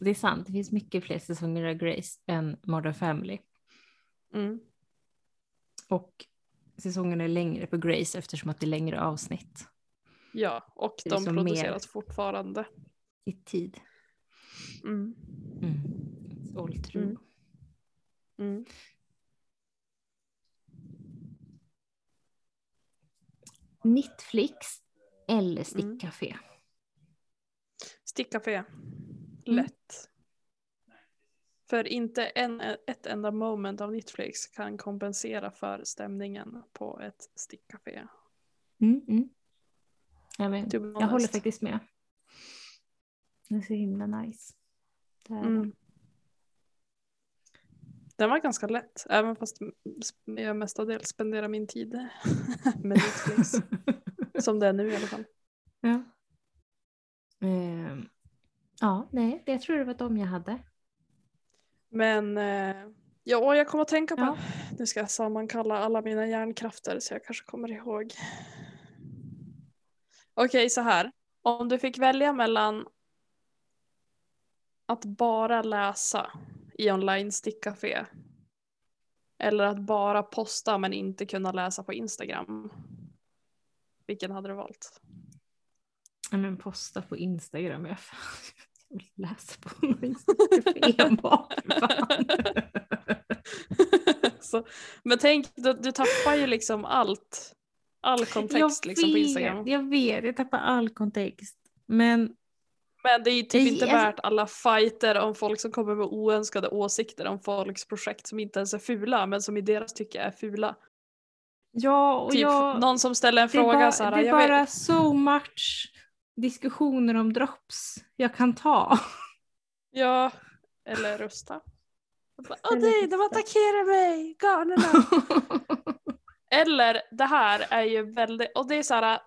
Det är sant, det finns mycket fler säsonger av Grace än Modern Family. Mm. Och säsongerna är längre på Grace eftersom att det är längre avsnitt Ja, och de produceras fortfarande. i tid. Mm. Mm. It's all true. Mm. Mm. Netflix eller Mm. stickcafé? Stickcafé. Mm. Lätt. För inte en, ett enda moment av Netflix kan kompensera för stämningen på ett stickcafé. Mm, Ja, men, To be jag håller faktiskt med. Det är så himla nice. Det. Mm. Den var ganska lätt, även fast jag mestadels spenderar min tid med Netflix. Som det är nu i alla fall. ja. Ehm, ja, nej, det jag tror det var de jag hade. Men eh, ja, jag kommer att tänka på, Ja. nu ska jag sammankalla alla mina hjärnkrafter så jag kanske kommer ihåg. Okej, så här. Om du fick välja mellan att bara läsa i online stickcafé eller att bara posta men inte kunna läsa på Instagram. Vilken hade du valt? Ja, men posta på Instagram. Jag jag vill läsa på Instagram enbart. Så, men tänk, du, du tappar ju liksom allt. All kontext jag liksom på Instagram. Jag vet, jag tappar all kontext. Men Men det är ju typ inte värt alla fighter om folk som kommer med oönskade åsikter om folks projekt som inte ens är fula men som i deras tycke är fula. ja, och Typ jag... någon som ställer en fråga bara, så här, det är jag vet- bara so much diskussioner om drops jag kan ta. Ja, eller rösta. Bara, Åh nej, de attackerar mig, garnerna. eller det här är ju väldigt, och det är så här. Äh,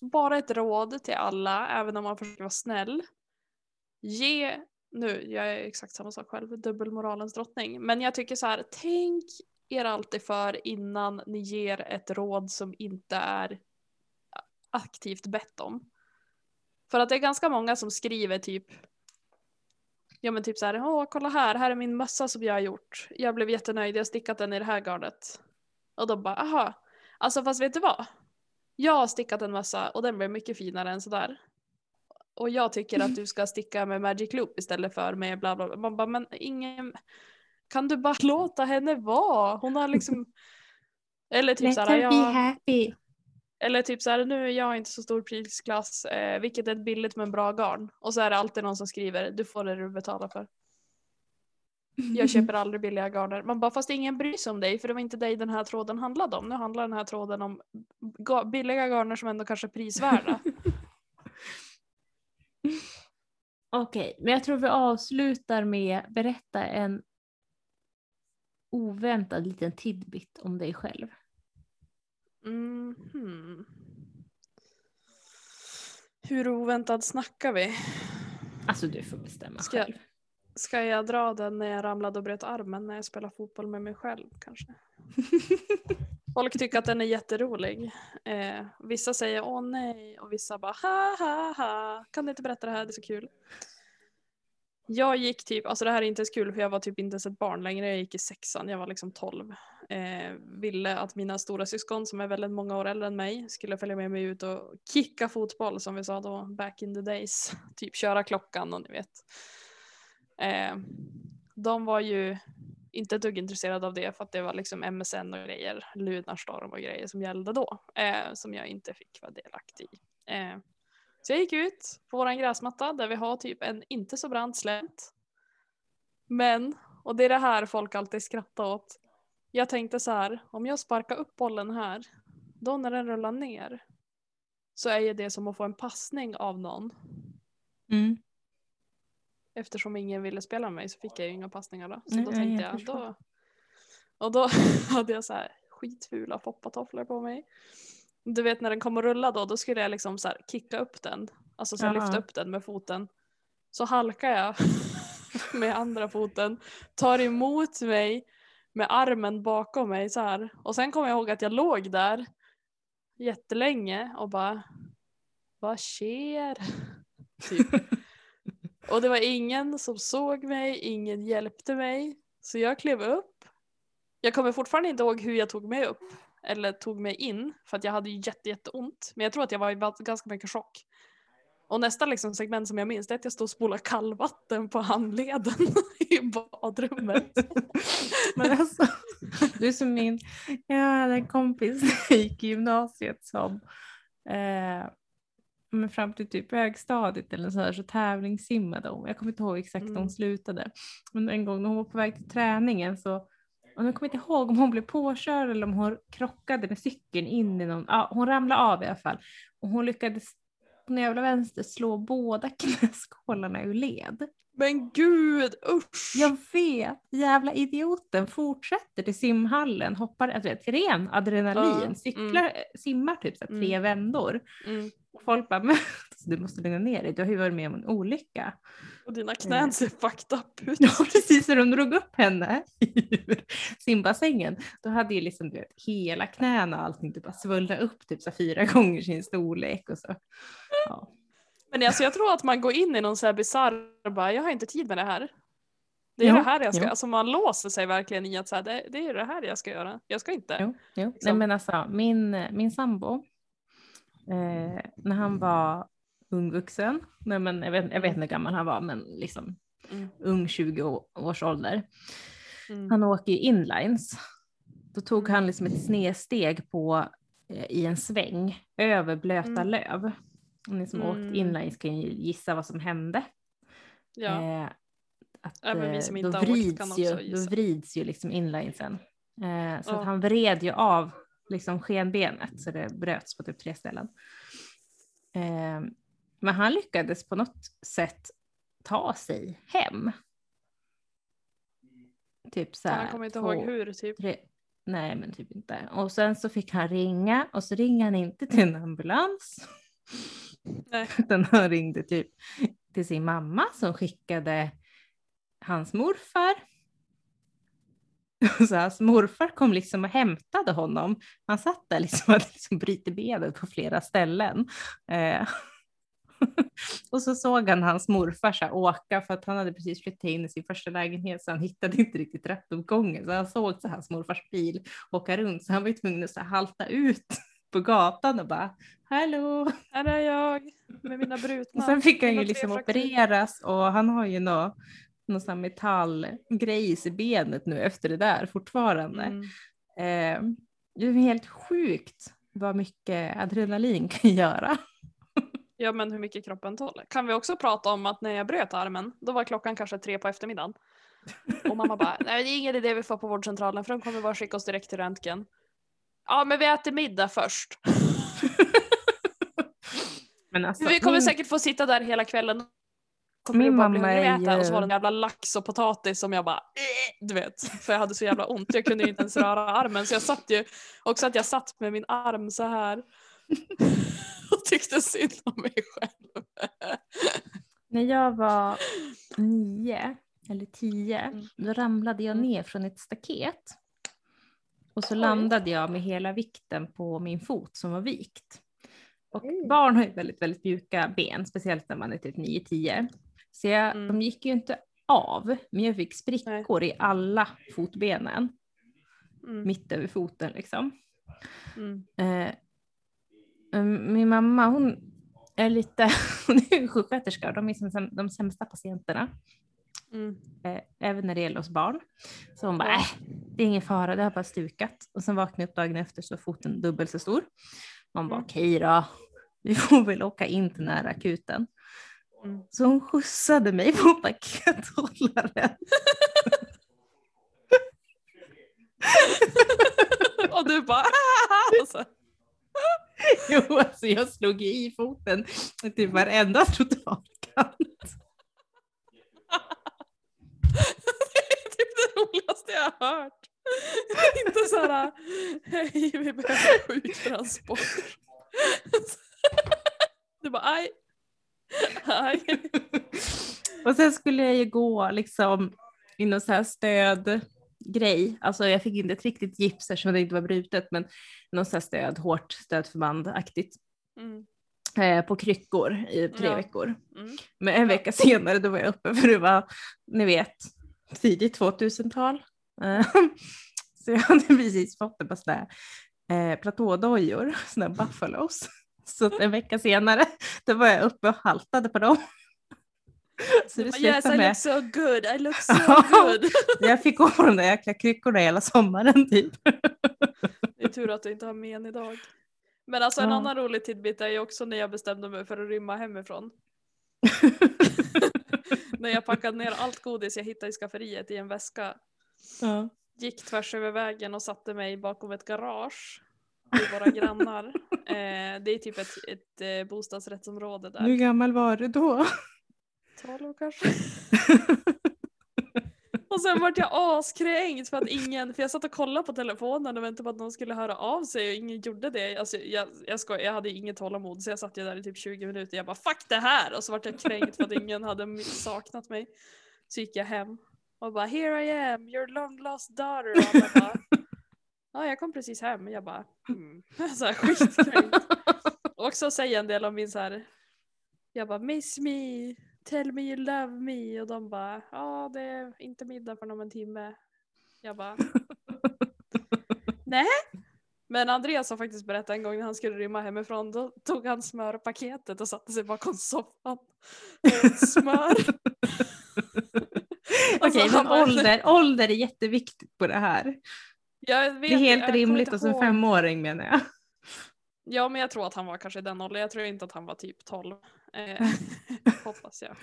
bara ett råd till alla, även om man försöker vara snäll. Ge, nu, jag är exakt samma sak själv, dubbelmoralens drottning. Men jag tycker så här, tänk er alltid för innan ni ger ett råd som inte är aktivt bett om. För att det är ganska många som skriver typ Ja men typ så här, åh kolla här, här är min mössa som jag har gjort. Jag blev jättenöjd, jag har stickat den i det här garnet. Och då bara, aha. Alltså fast vet du vad? Jag har stickat en mössa och den blev mycket finare än sådär. Och jag tycker att du ska sticka med Magic Loop istället för med bla bla bla. Man bara, men ingen... Kan du bara låta henne vara? Hon har liksom... Eller typ Let såhär, her be happy. eller typ såhär, nu är jag inte så stor prisklass, eh, vilket är ett billigt men bra garn. Och så är det alltid någon som skriver, du får det du betalar för. Jag köper aldrig billiga garner. Man bara, fast ingen bryr sig om dig för det var inte dig den här tråden handlade om. Nu handlar den här tråden om ga- billiga garner som ändå kanske är prisvärda. Okej, men jag tror vi avslutar med berätta en oväntad liten tidbit om dig själv. Mm, hmm. Hur oväntad snackar vi? Alltså du får bestämma Ska jag- själv. Ska jag dra den när jag ramlade och bröt armen när jag spelar fotboll med mig själv kanske? Folk tycker att den är jätterolig. Eh, vissa säger åh nej och vissa bara ha ha ha. Kan du inte berätta det här, det är så kul. Jag gick typ, alltså det här är inte ens kul för jag var typ inte ens ett barn längre, jag gick i sexan, jag var liksom 12. Eh, ville att mina stora syskon som är väldigt många år äldre än mig skulle följa med mig ut och kicka fotboll som vi sa då back in the days. Typ köra klockan och ni vet. Eh, de var ju inte ett dugg intresserade av det för att det var liksom MSN och grejer, Lunarstorm och grejer som gällde då. Eh, som jag inte fick vara delaktig i. Eh, så jag gick ut på våran gräsmatta där vi har typ en inte så brant slänt. Men, och det är det här folk alltid skrattar åt. Jag tänkte så här, om jag sparkar upp bollen här, då när den rullar ner så är ju det som att få en passning av någon. Mm. Eftersom ingen ville spela med mig så fick jag ju inga passningar då. Så Nej, då tänkte jag jag, då... Och då hade jag så här skitfula foppatofflor på mig. Du vet när den kom och rulla då, då skulle jag liksom så kicka upp den. Alltså så lyfta upp den med foten. Så halkar jag med andra foten, tar emot mig med armen bakom mig så här. Och sen kommer jag ihåg att jag låg där jättelänge och bara vad sker? Typ. Och det var ingen som såg mig, ingen hjälpte mig. Så jag klev upp. Jag kommer fortfarande inte ihåg hur jag tog mig upp. Eller tog mig in. För att jag hade ju jätte, jätteont. Men jag tror att jag var i ganska mycket chock. Och nästa liksom segment som jag minns det är att jag stod och spolade kallvatten på handleden i badrummet. Men alltså, du är som min, jag hade en kompis när jag gick i gymnasiet som eh, men fram till typ högstadiet eller så här så tävlingssimmade hon. Jag kommer inte ihåg exakt Mm. hon slutade. Men en gång när hon var på väg till träningen så och jag kommer inte ihåg om hon blev påkörd eller om hon krockade med cykeln in i någon, ja hon ramlade av i alla fall. Och hon lyckades på jävla vänster slå båda knäskålarna ur led. Men gud usch! Jag vet, jävla idioten fortsätter till simhallen, hoppar, alltså vet, ren adrenalin, Ja, cyklar, simmar typ så här, tre vändor. Mm. Och folk bara, men alltså, du måste lugna ner dig, du har ju varit med om en olycka. Och dina knän ser fucked up ut. Ja precis, när de drog upp henne ur simbassängen, då hade ju liksom du vet, hela knäna och allting typ bara upp typ så här, fyra gånger sin storlek och så. Ja. Men alltså jag tror att man går in i någon så här bisarr, bara jag har inte tid med det här. Det är Jo, det här jag ska, jo. alltså man låser sig verkligen i att så här, det, det är det här jag ska göra. Jag ska inte. Jo, jo. Nej, Liksom. men alltså, min, min sambo, eh, när han var ung vuxen, nej, men jag, vet, jag vet inte hur gammal han var, men liksom Mm. ung 20 å- års ålder. Mm. Han åker inlines. Då tog han liksom ett snedsteg på, eh, i en sväng över blöta Mm. löv. Och ni som Mm. åkt inlines kan ju gissa vad som hände. Ja. Eh, att, Även vi eh, som då inte har åkt kan också ju, Då gissa. vrids ju liksom inlinesen. Eh, så Ja. att han vred ju av liksom skenbenet så det bröts på typ tre ställen. Eh, men han lyckades på något sätt ta sig hem. Typ så här. Han kommer inte två- ihåg hur typ. tre, nej men typ inte. Och sen så fick han ringa och så ringde han inte till en ambulans. Nej. Utan han ringde typ till sin mamma som skickade hans morfar. Så hans morfar kom liksom och hämtade honom. Han satt där liksom och hade liksom brutit benet på flera ställen. Eh. och så såg han hans morfar så här åka för att han hade precis flyttat in i sin första lägenhet så han hittade inte riktigt rätt uppgången. Så han såg så hans morfars bil åka runt så han var ju tvungen att så här halta ut på gatan och bara hallå. Här är jag med mina brutna. Och sen fick han ju liksom opereras och han har ju nå någon sån metallgrej i benet nu efter det där fortfarande. Mm. Eh, det är helt sjukt vad mycket adrenalin kan göra. Ja men hur mycket kroppen tål. Kan vi också prata om att när jag bröt armen, då var klockan kanske tre på eftermiddagen. Och mamma bara, nej det är ingen idé vi får på vårdcentralen för de kommer bara skicka oss direkt till röntgen. Ja men vi äter middag först. Alltså, vi kommer min, säkert få sitta där hela kvällen. Kommer Min bara mamma är äta? Och så var det en jävla lax och potatis som jag bara, "Eh", du vet. För jag hade så jävla ont, jag kunde inte ens röra armen. Så jag satt ju, också att jag satt med min arm så här. Och tyckte synd om mig själv. när jag var nio eller tio, Mm. då ramlade jag Mm. ner från ett staket. Och så landade jag med hela vikten på min fot som var vikt. Och Mm. barn har ju väldigt, väldigt mjuka ben, speciellt när man är typ 9-10. Så jag, Mm. de gick ju inte av, men jag fick sprickor i alla fotbenen, Mm. mitt över foten liksom. Mm. Eh, um, min mamma hon är lite, hon är ju sjuksköterska och de är som de sämsta patienterna. Mm. eh, även när det gäller oss barn. Så hon bara, äh, det är ingen fara, det har bara stukat. Och sen vaknade jag upp dagen efter så var foten dubbelt så stor. Man bara, Mm. okej då, vi får väl åka in till den här akuten. Mm. Så hon skjutsade mig på pakethållaren. Och du bara "Ah!" och så. Jo, alltså jag slog i foten till varenda trottoarkant. Det är typ det roligaste jag har hört. Inte såhär, hej vi behöver sjuktransport. Du bara aj. Aj. Och sen skulle jag ju gå liksom i någon så här stödgrej. Alltså jag fick inte ett riktigt gips eftersom det inte var brutet, men någon så här stöd, hårt stödförband-aktigt. Mm. Eh, på kryckor i tre Ja. veckor. Mm. Men en vecka senare då var jag uppe för det var, ni vet, tidigt 2000-tal. Så jag hade precis fått ett par sådana eh, platådojor, sådana här buffalos. Så att en vecka senare då var jag uppe och haltade på dem. Så det yes slutade I med look so good, I look so good. jag fick gå på de där jäkla kryckorna hela sommaren typ. Det är tur att du inte har men idag. Men alltså en Ja. annan rolig tidbit är ju också när jag bestämde mig för att rymma hemifrån. när jag packade ner allt godis jag hittade i skafferiet i en väska. ja. Gick tvärs över vägen och satte mig bakom ett garage. Till våra grannar. Eh, det är typ ett, ett eh, bostadsrättsområde Hur där. gammal var du då? 12 kanske. Och sen vart jag askränkt för att ingen, för jag satt och kollade på telefonen och väntade på att någon skulle höra av sig och ingen gjorde det. Alltså, jag, jag, skoj, jag hade inget tålamod så jag satt ju där i typ 20 minuter. Jag bara fuck det här! Och så vart jag kränkt för att ingen hade saknat mig. Så gick jag hem och bara here I am, your long lost daughter. Och alla bara, ja jag kom precis hem. Jag bara mm. så här, skitkränkt. Och säga en del om min så här. Jag bara miss me, tell me you love me och de bara ja det är inte middag för om en timme. Jag bara nej. Men Andreas har faktiskt berättat en gång när han skulle rymma hemifrån då tog han smörpaketet och satte sig bakom soffan smör. Alltså, Okej, han men ålder, ålder är jätteviktigt på det här. Vet, Det är helt jag rimligt hos en femåring menar jag. Ja men jag tror att han var kanske i den åldern. Jag tror inte att han var typ 12. Eh, hoppas jag.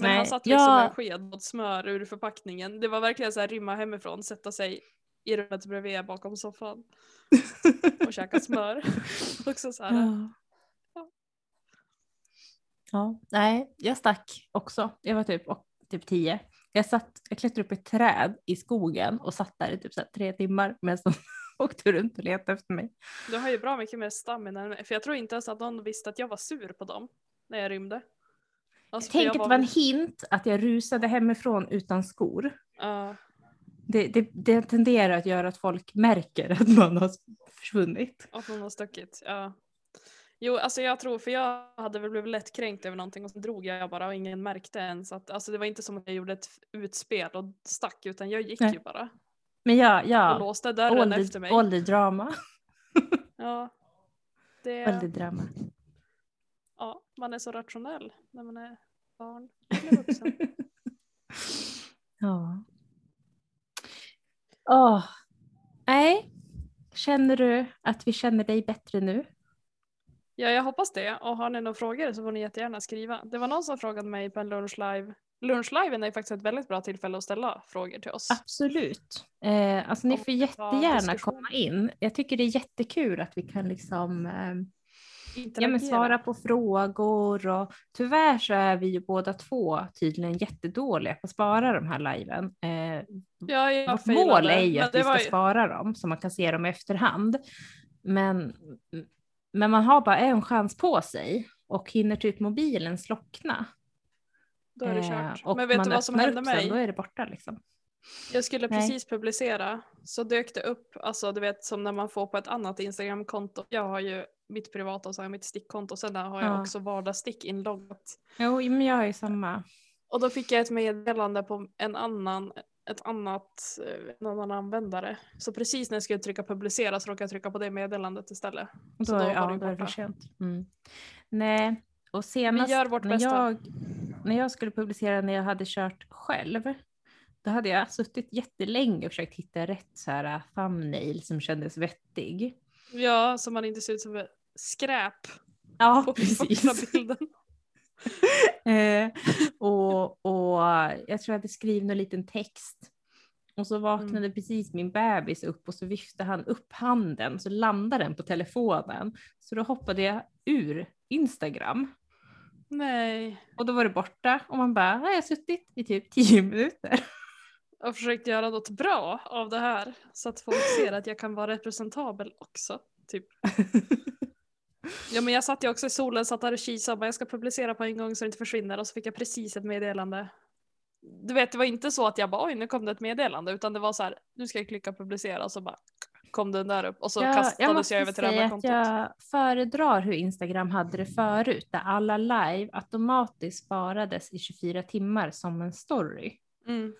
Men Nej, han satt liksom jag- en sked åt smör ur förpackningen. Det var verkligen så här rymma hemifrån, sätta sig i rummet bredvid bakom soffan och käka smör. Också så här. Ja. Ja. ja, nej, jag stack också. Jag var typ, och, typ tio. Jag, satt, jag klättrade upp i ett träd i skogen och satt där i typ så tre timmar medan de åkte runt och letade efter mig. Du har ju bra mycket mer stamina. För jag tror inte ens att någon visste att jag var sur på dem när jag rymde. Alltså, för Tänk jag att det var en hint att jag rusade hemifrån utan skor. Ja. Det, det, det tenderar att göra att folk märker att man har försvunnit. Att hon har stuckit, ja. Jo, alltså jag tror, för jag hade väl blivit lätt kränkt över någonting och så drog jag bara och ingen märkte ens att, alltså det var inte som att jag gjorde ett utspel och stack utan jag gick Nej. ju bara Men ja, och ja. låste dörren efter mig. Ålderdrama. Ja. Det, Ålderdrama. ja, man är så rationell när man är barn eller vuxen. Ja. Åh. Nej. Känner du att vi känner dig bättre nu? Ja, jag hoppas det. Och har ni några frågor så får ni jättegärna skriva. Det var någon som frågade mig på en lunchlive. Lunchliven är faktiskt ett väldigt bra tillfälle att ställa frågor till oss. Absolut. Eh, alltså ni får jättegärna komma in. Jag tycker det är jättekul att vi kan liksom eh, ja, men svara på frågor och tyvärr så är vi ju båda två tydligen jättedåliga på att spara de här liven. Eh, Ja, jag Vårt mål är ju att vi ska ju- spara dem så man kan se dem i efterhand. Men, men man har bara en chans på sig och hinner typ mobilen slockna. Då är det eh, kört. och Men vet man du vad som hände upp sen, mig? Då är det borta liksom. Jag skulle Nej. precis publicera så dök det upp, alltså du vet som när man får på ett annat Instagramkonto. Jag har ju mitt privata och så har jag mitt stickkonto. Sen har jag Ja. också vardagsstick inloggat. Jo, men jag har ju samma. Och då fick jag ett meddelande på en annan, ett annat, eh, en annan användare. Så precis när jag skulle trycka publicera så råkade jag trycka på det meddelandet istället. Då, Så då var ja, det ju då är det för sent. Mm. Nej, och senast gör vårt när bästa. jag när jag skulle publicera när jag hade kört själv, då hade jag suttit jättelänge och försökt hitta rätt så här thumbnail som kändes vettig. Ja, så man inte ser ut som skräp Ja, på precis. bilden. Eh, och, och jag tror jag hade skrivit en liten text. Och så vaknade Mm. precis min bebis upp och så viftade han upp handen så landade den på telefonen. Så då hoppade jag ur Instagram Nej. och då var det borta och man bara, har jag suttit i typ tio minuter. Jag försökt göra något bra av det här så att folk ser att jag kan vara representabel också. Typ. Ja men jag satt ju också i solen, satt där och kisade och bara jag ska publicera på en gång så det inte försvinner och så fick jag precis ett meddelande. Du vet det var inte så att jag bara oj nu kom det ett meddelande utan det var så här nu ska jag klicka publicera och så bara kom den där upp och så Ja, jag kastades jag, måste över till det andra kontot. jag föredrar hur Instagram hade det förut, där alla live automatiskt sparades i 24 timmar som en story. Mm.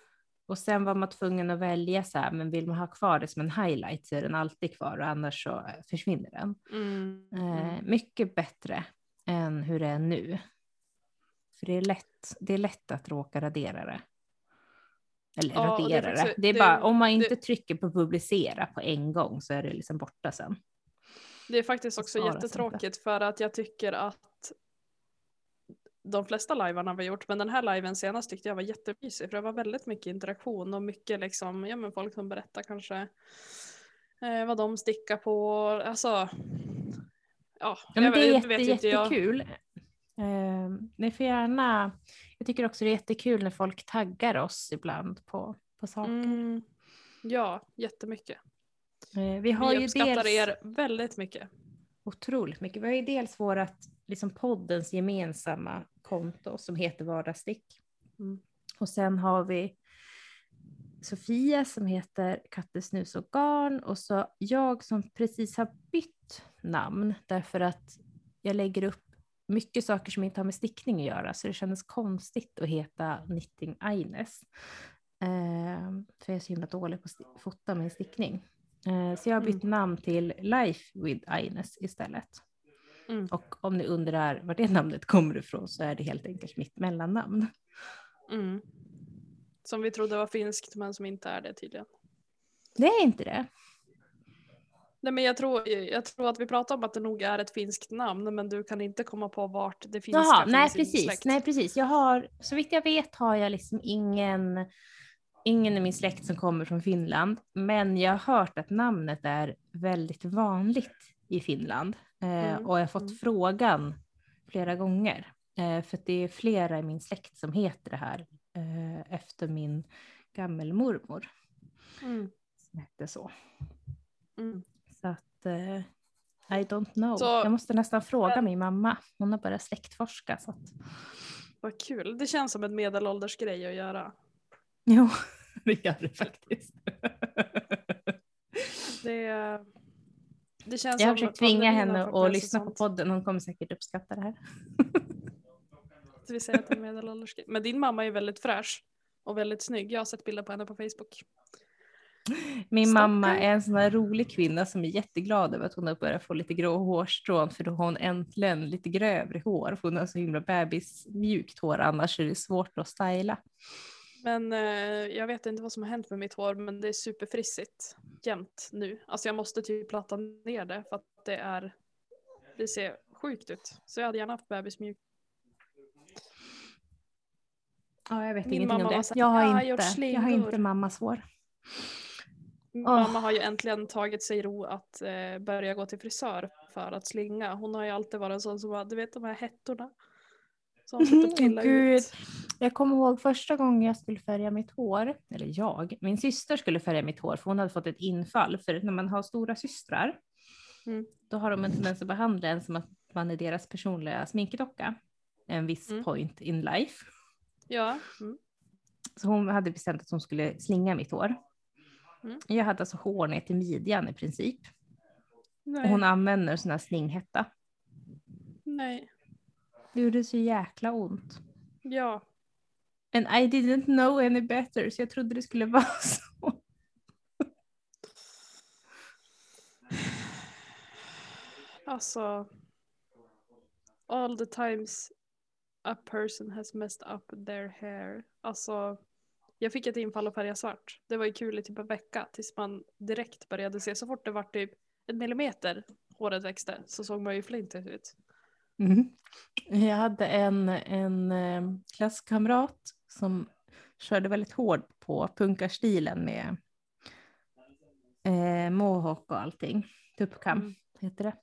Och sen var man tvungen att välja så här, men vill man ha kvar det som en highlight så är den alltid kvar och annars så eh, försvinner den. Mm. Eh, mycket bättre än hur det är nu. För det är lätt, det är lätt att råka radera det. Eller Ja, och det är radera det. faktiskt- Det är det- bara, om man inte det- trycker på publicera på en gång så är det liksom borta sen. Det är faktiskt också jättetråkigt för att jag tycker att de flesta livearna vi gjort, men den här liven senast tyckte jag var jättemysig för det var väldigt mycket interaktion och mycket liksom, ja men folk som berättar kanske eh, vad de stickar på, alltså ja. Ja, men det är jätte, vet jättekul. Eh, ni får gärna, jag tycker också det är jättekul när folk taggar oss ibland på, på saker. Mm, ja, jättemycket. Eh, vi har Vi ju uppskattar dels er väldigt mycket. otroligt mycket. Vi har ju dels vårat, liksom poddens gemensamma konto som heter Vardagsstick. Mm. Och sen har vi Sofia som heter Kattesnus och garn och så jag som precis har bytt namn därför att jag lägger upp mycket saker som inte har med stickning att göra så det kändes konstigt att heta Knitting Aines. Eh, för jag är så himla dålig på att fota med stickning. Eh, så jag har bytt namn till Life with Aines istället. Mm. Och om ni undrar var det namnet kommer ifrån så är det helt enkelt mitt mellannamn. Mm. Som vi trodde var finskt men som inte är det tydligen. Det är inte det. Nej men jag tror, jag tror att vi pratar om att det nog är ett finskt namn men du kan inte komma på vart det finska Jaha, finns nej precis, släkt. nej precis. Jag har, så vitt jag vet har jag liksom ingen, ingen i min släkt som kommer från Finland. Men jag har hört att namnet är väldigt vanligt i Finland. Eh, Mm, och jag har fått mm. frågan flera gånger. Eh, för det är flera i min släkt som heter det här eh, efter min gammelmormor. Mm. Som hette så. Mm. Så att I don't know. Så- jag måste nästan fråga min mamma. Hon har börjat släktforska. Så att... Vad kul, det känns som en medelåldersgrej att göra. Jo, det gör det faktiskt. Det, det känns Jag har försökt tvinga henne att lyssna på podden. Hon kommer säkert uppskatta det här. Vi säger att en medelåldersgrej. Men din mamma är väldigt fräsch och väldigt snygg. Jag har sett bilder på henne på Facebook. Min Stackarn. mamma är en sån här rolig kvinna som är jätteglad över att hon har börjat få lite grå hårstrån för då har hon äntligen lite grövre hår. För hon har så himla bebismjukt hår annars är det svårt att styla. Men eh, jag vet inte vad som har hänt med mitt hår men det är superfrissigt jämt nu. Alltså jag måste typ platta ner det för att det är det ser sjukt ut. Så jag hade gärna haft bebismjukt. Ja, jag vet Min ingenting om det. här, Jag har, "Ja, jag inte, jag har slingor." inte mammas hår. Min Åh. Mamma har ju äntligen tagit sig ro att eh, börja gå till frisör för att slinga. Hon har ju alltid varit en sån som bara, du vet de här hettorna. Som och pillar Gud. ut. Jag kommer ihåg första gången jag skulle färga mitt hår, eller jag, min syster skulle färga mitt hår för hon hade fått ett infall. För när man har stora systrar, Mm. då har de en tendens att behandla en som att man är deras personliga sminkdocka. En viss Mm. point in life. Ja. Mm. Så hon hade bestämt att hon skulle slinga mitt hår. Mm. Jag hade alltså hår ner till midjan i princip. Nej. Och hon använder sån här slinghätta. Nej. Det gjorde så jäkla ont. Ja. And I didn't know any better, så jag trodde det skulle vara så. Alltså. All the times A person has messed up their hair. Alltså, jag fick ett infall att färga svart. Det var ju kul i typ en vecka tills man direkt började se, så fort det var typ en millimeter håret växte så såg man ju flintig ut. Mm. Jag hade en, en eh, klasskamrat som körde väldigt hårt på punkarstilen med eh, mohawk och allting. Tuppkam Mm. heter det.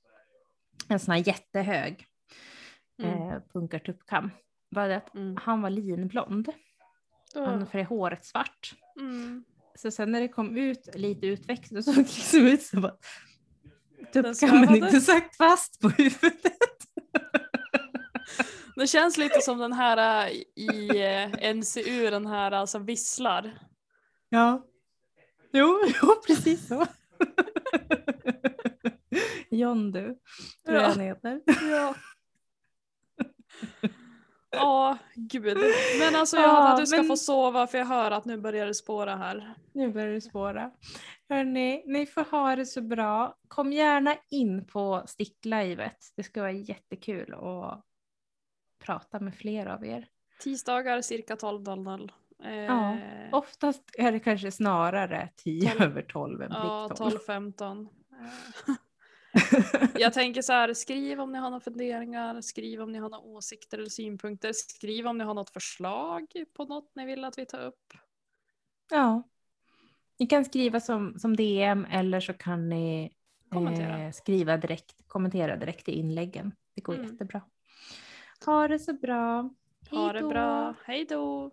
En sån här jättehög Mm. eh, punkartuppkam. Bara det att Mm. han var linblond. Han färgade håret svart. Mm. Så sen när det kom ut lite utväxt så såg det liksom ut som att tuppkammen inte satt fast på huvudet. Det känns lite som den här äh, i äh, NCU, den här som visslar. Ja. Jo, jo precis så. John du, tror jag Ja. han heter. Ja. Ja, gud. Men alltså jag Ja, hoppas att du ska men- få sova för jag hör att nu börjar det spåra här. Nu börjar det spåra. Hörni, ni får ha det så bra. Kom gärna in på sticklivet. Det ska vara jättekul att prata med fler av er. Tisdagar cirka 12.00. Eh, Ja, Oftast är det kanske snarare 10 Tolv. över 12 än ja prick 12. 12.15. Eh, Jag tänker så här, skriv om ni har några funderingar, skriv om ni har några åsikter eller synpunkter, skriv om ni har något förslag på något ni vill att vi tar upp. Ja. Ni kan skriva som, som DM eller så kan ni Kommentera. eh, skriva direkt, kommentera direkt i inläggen. Det går Mm. jättebra. Ha det så bra. Ha det bra, hej då!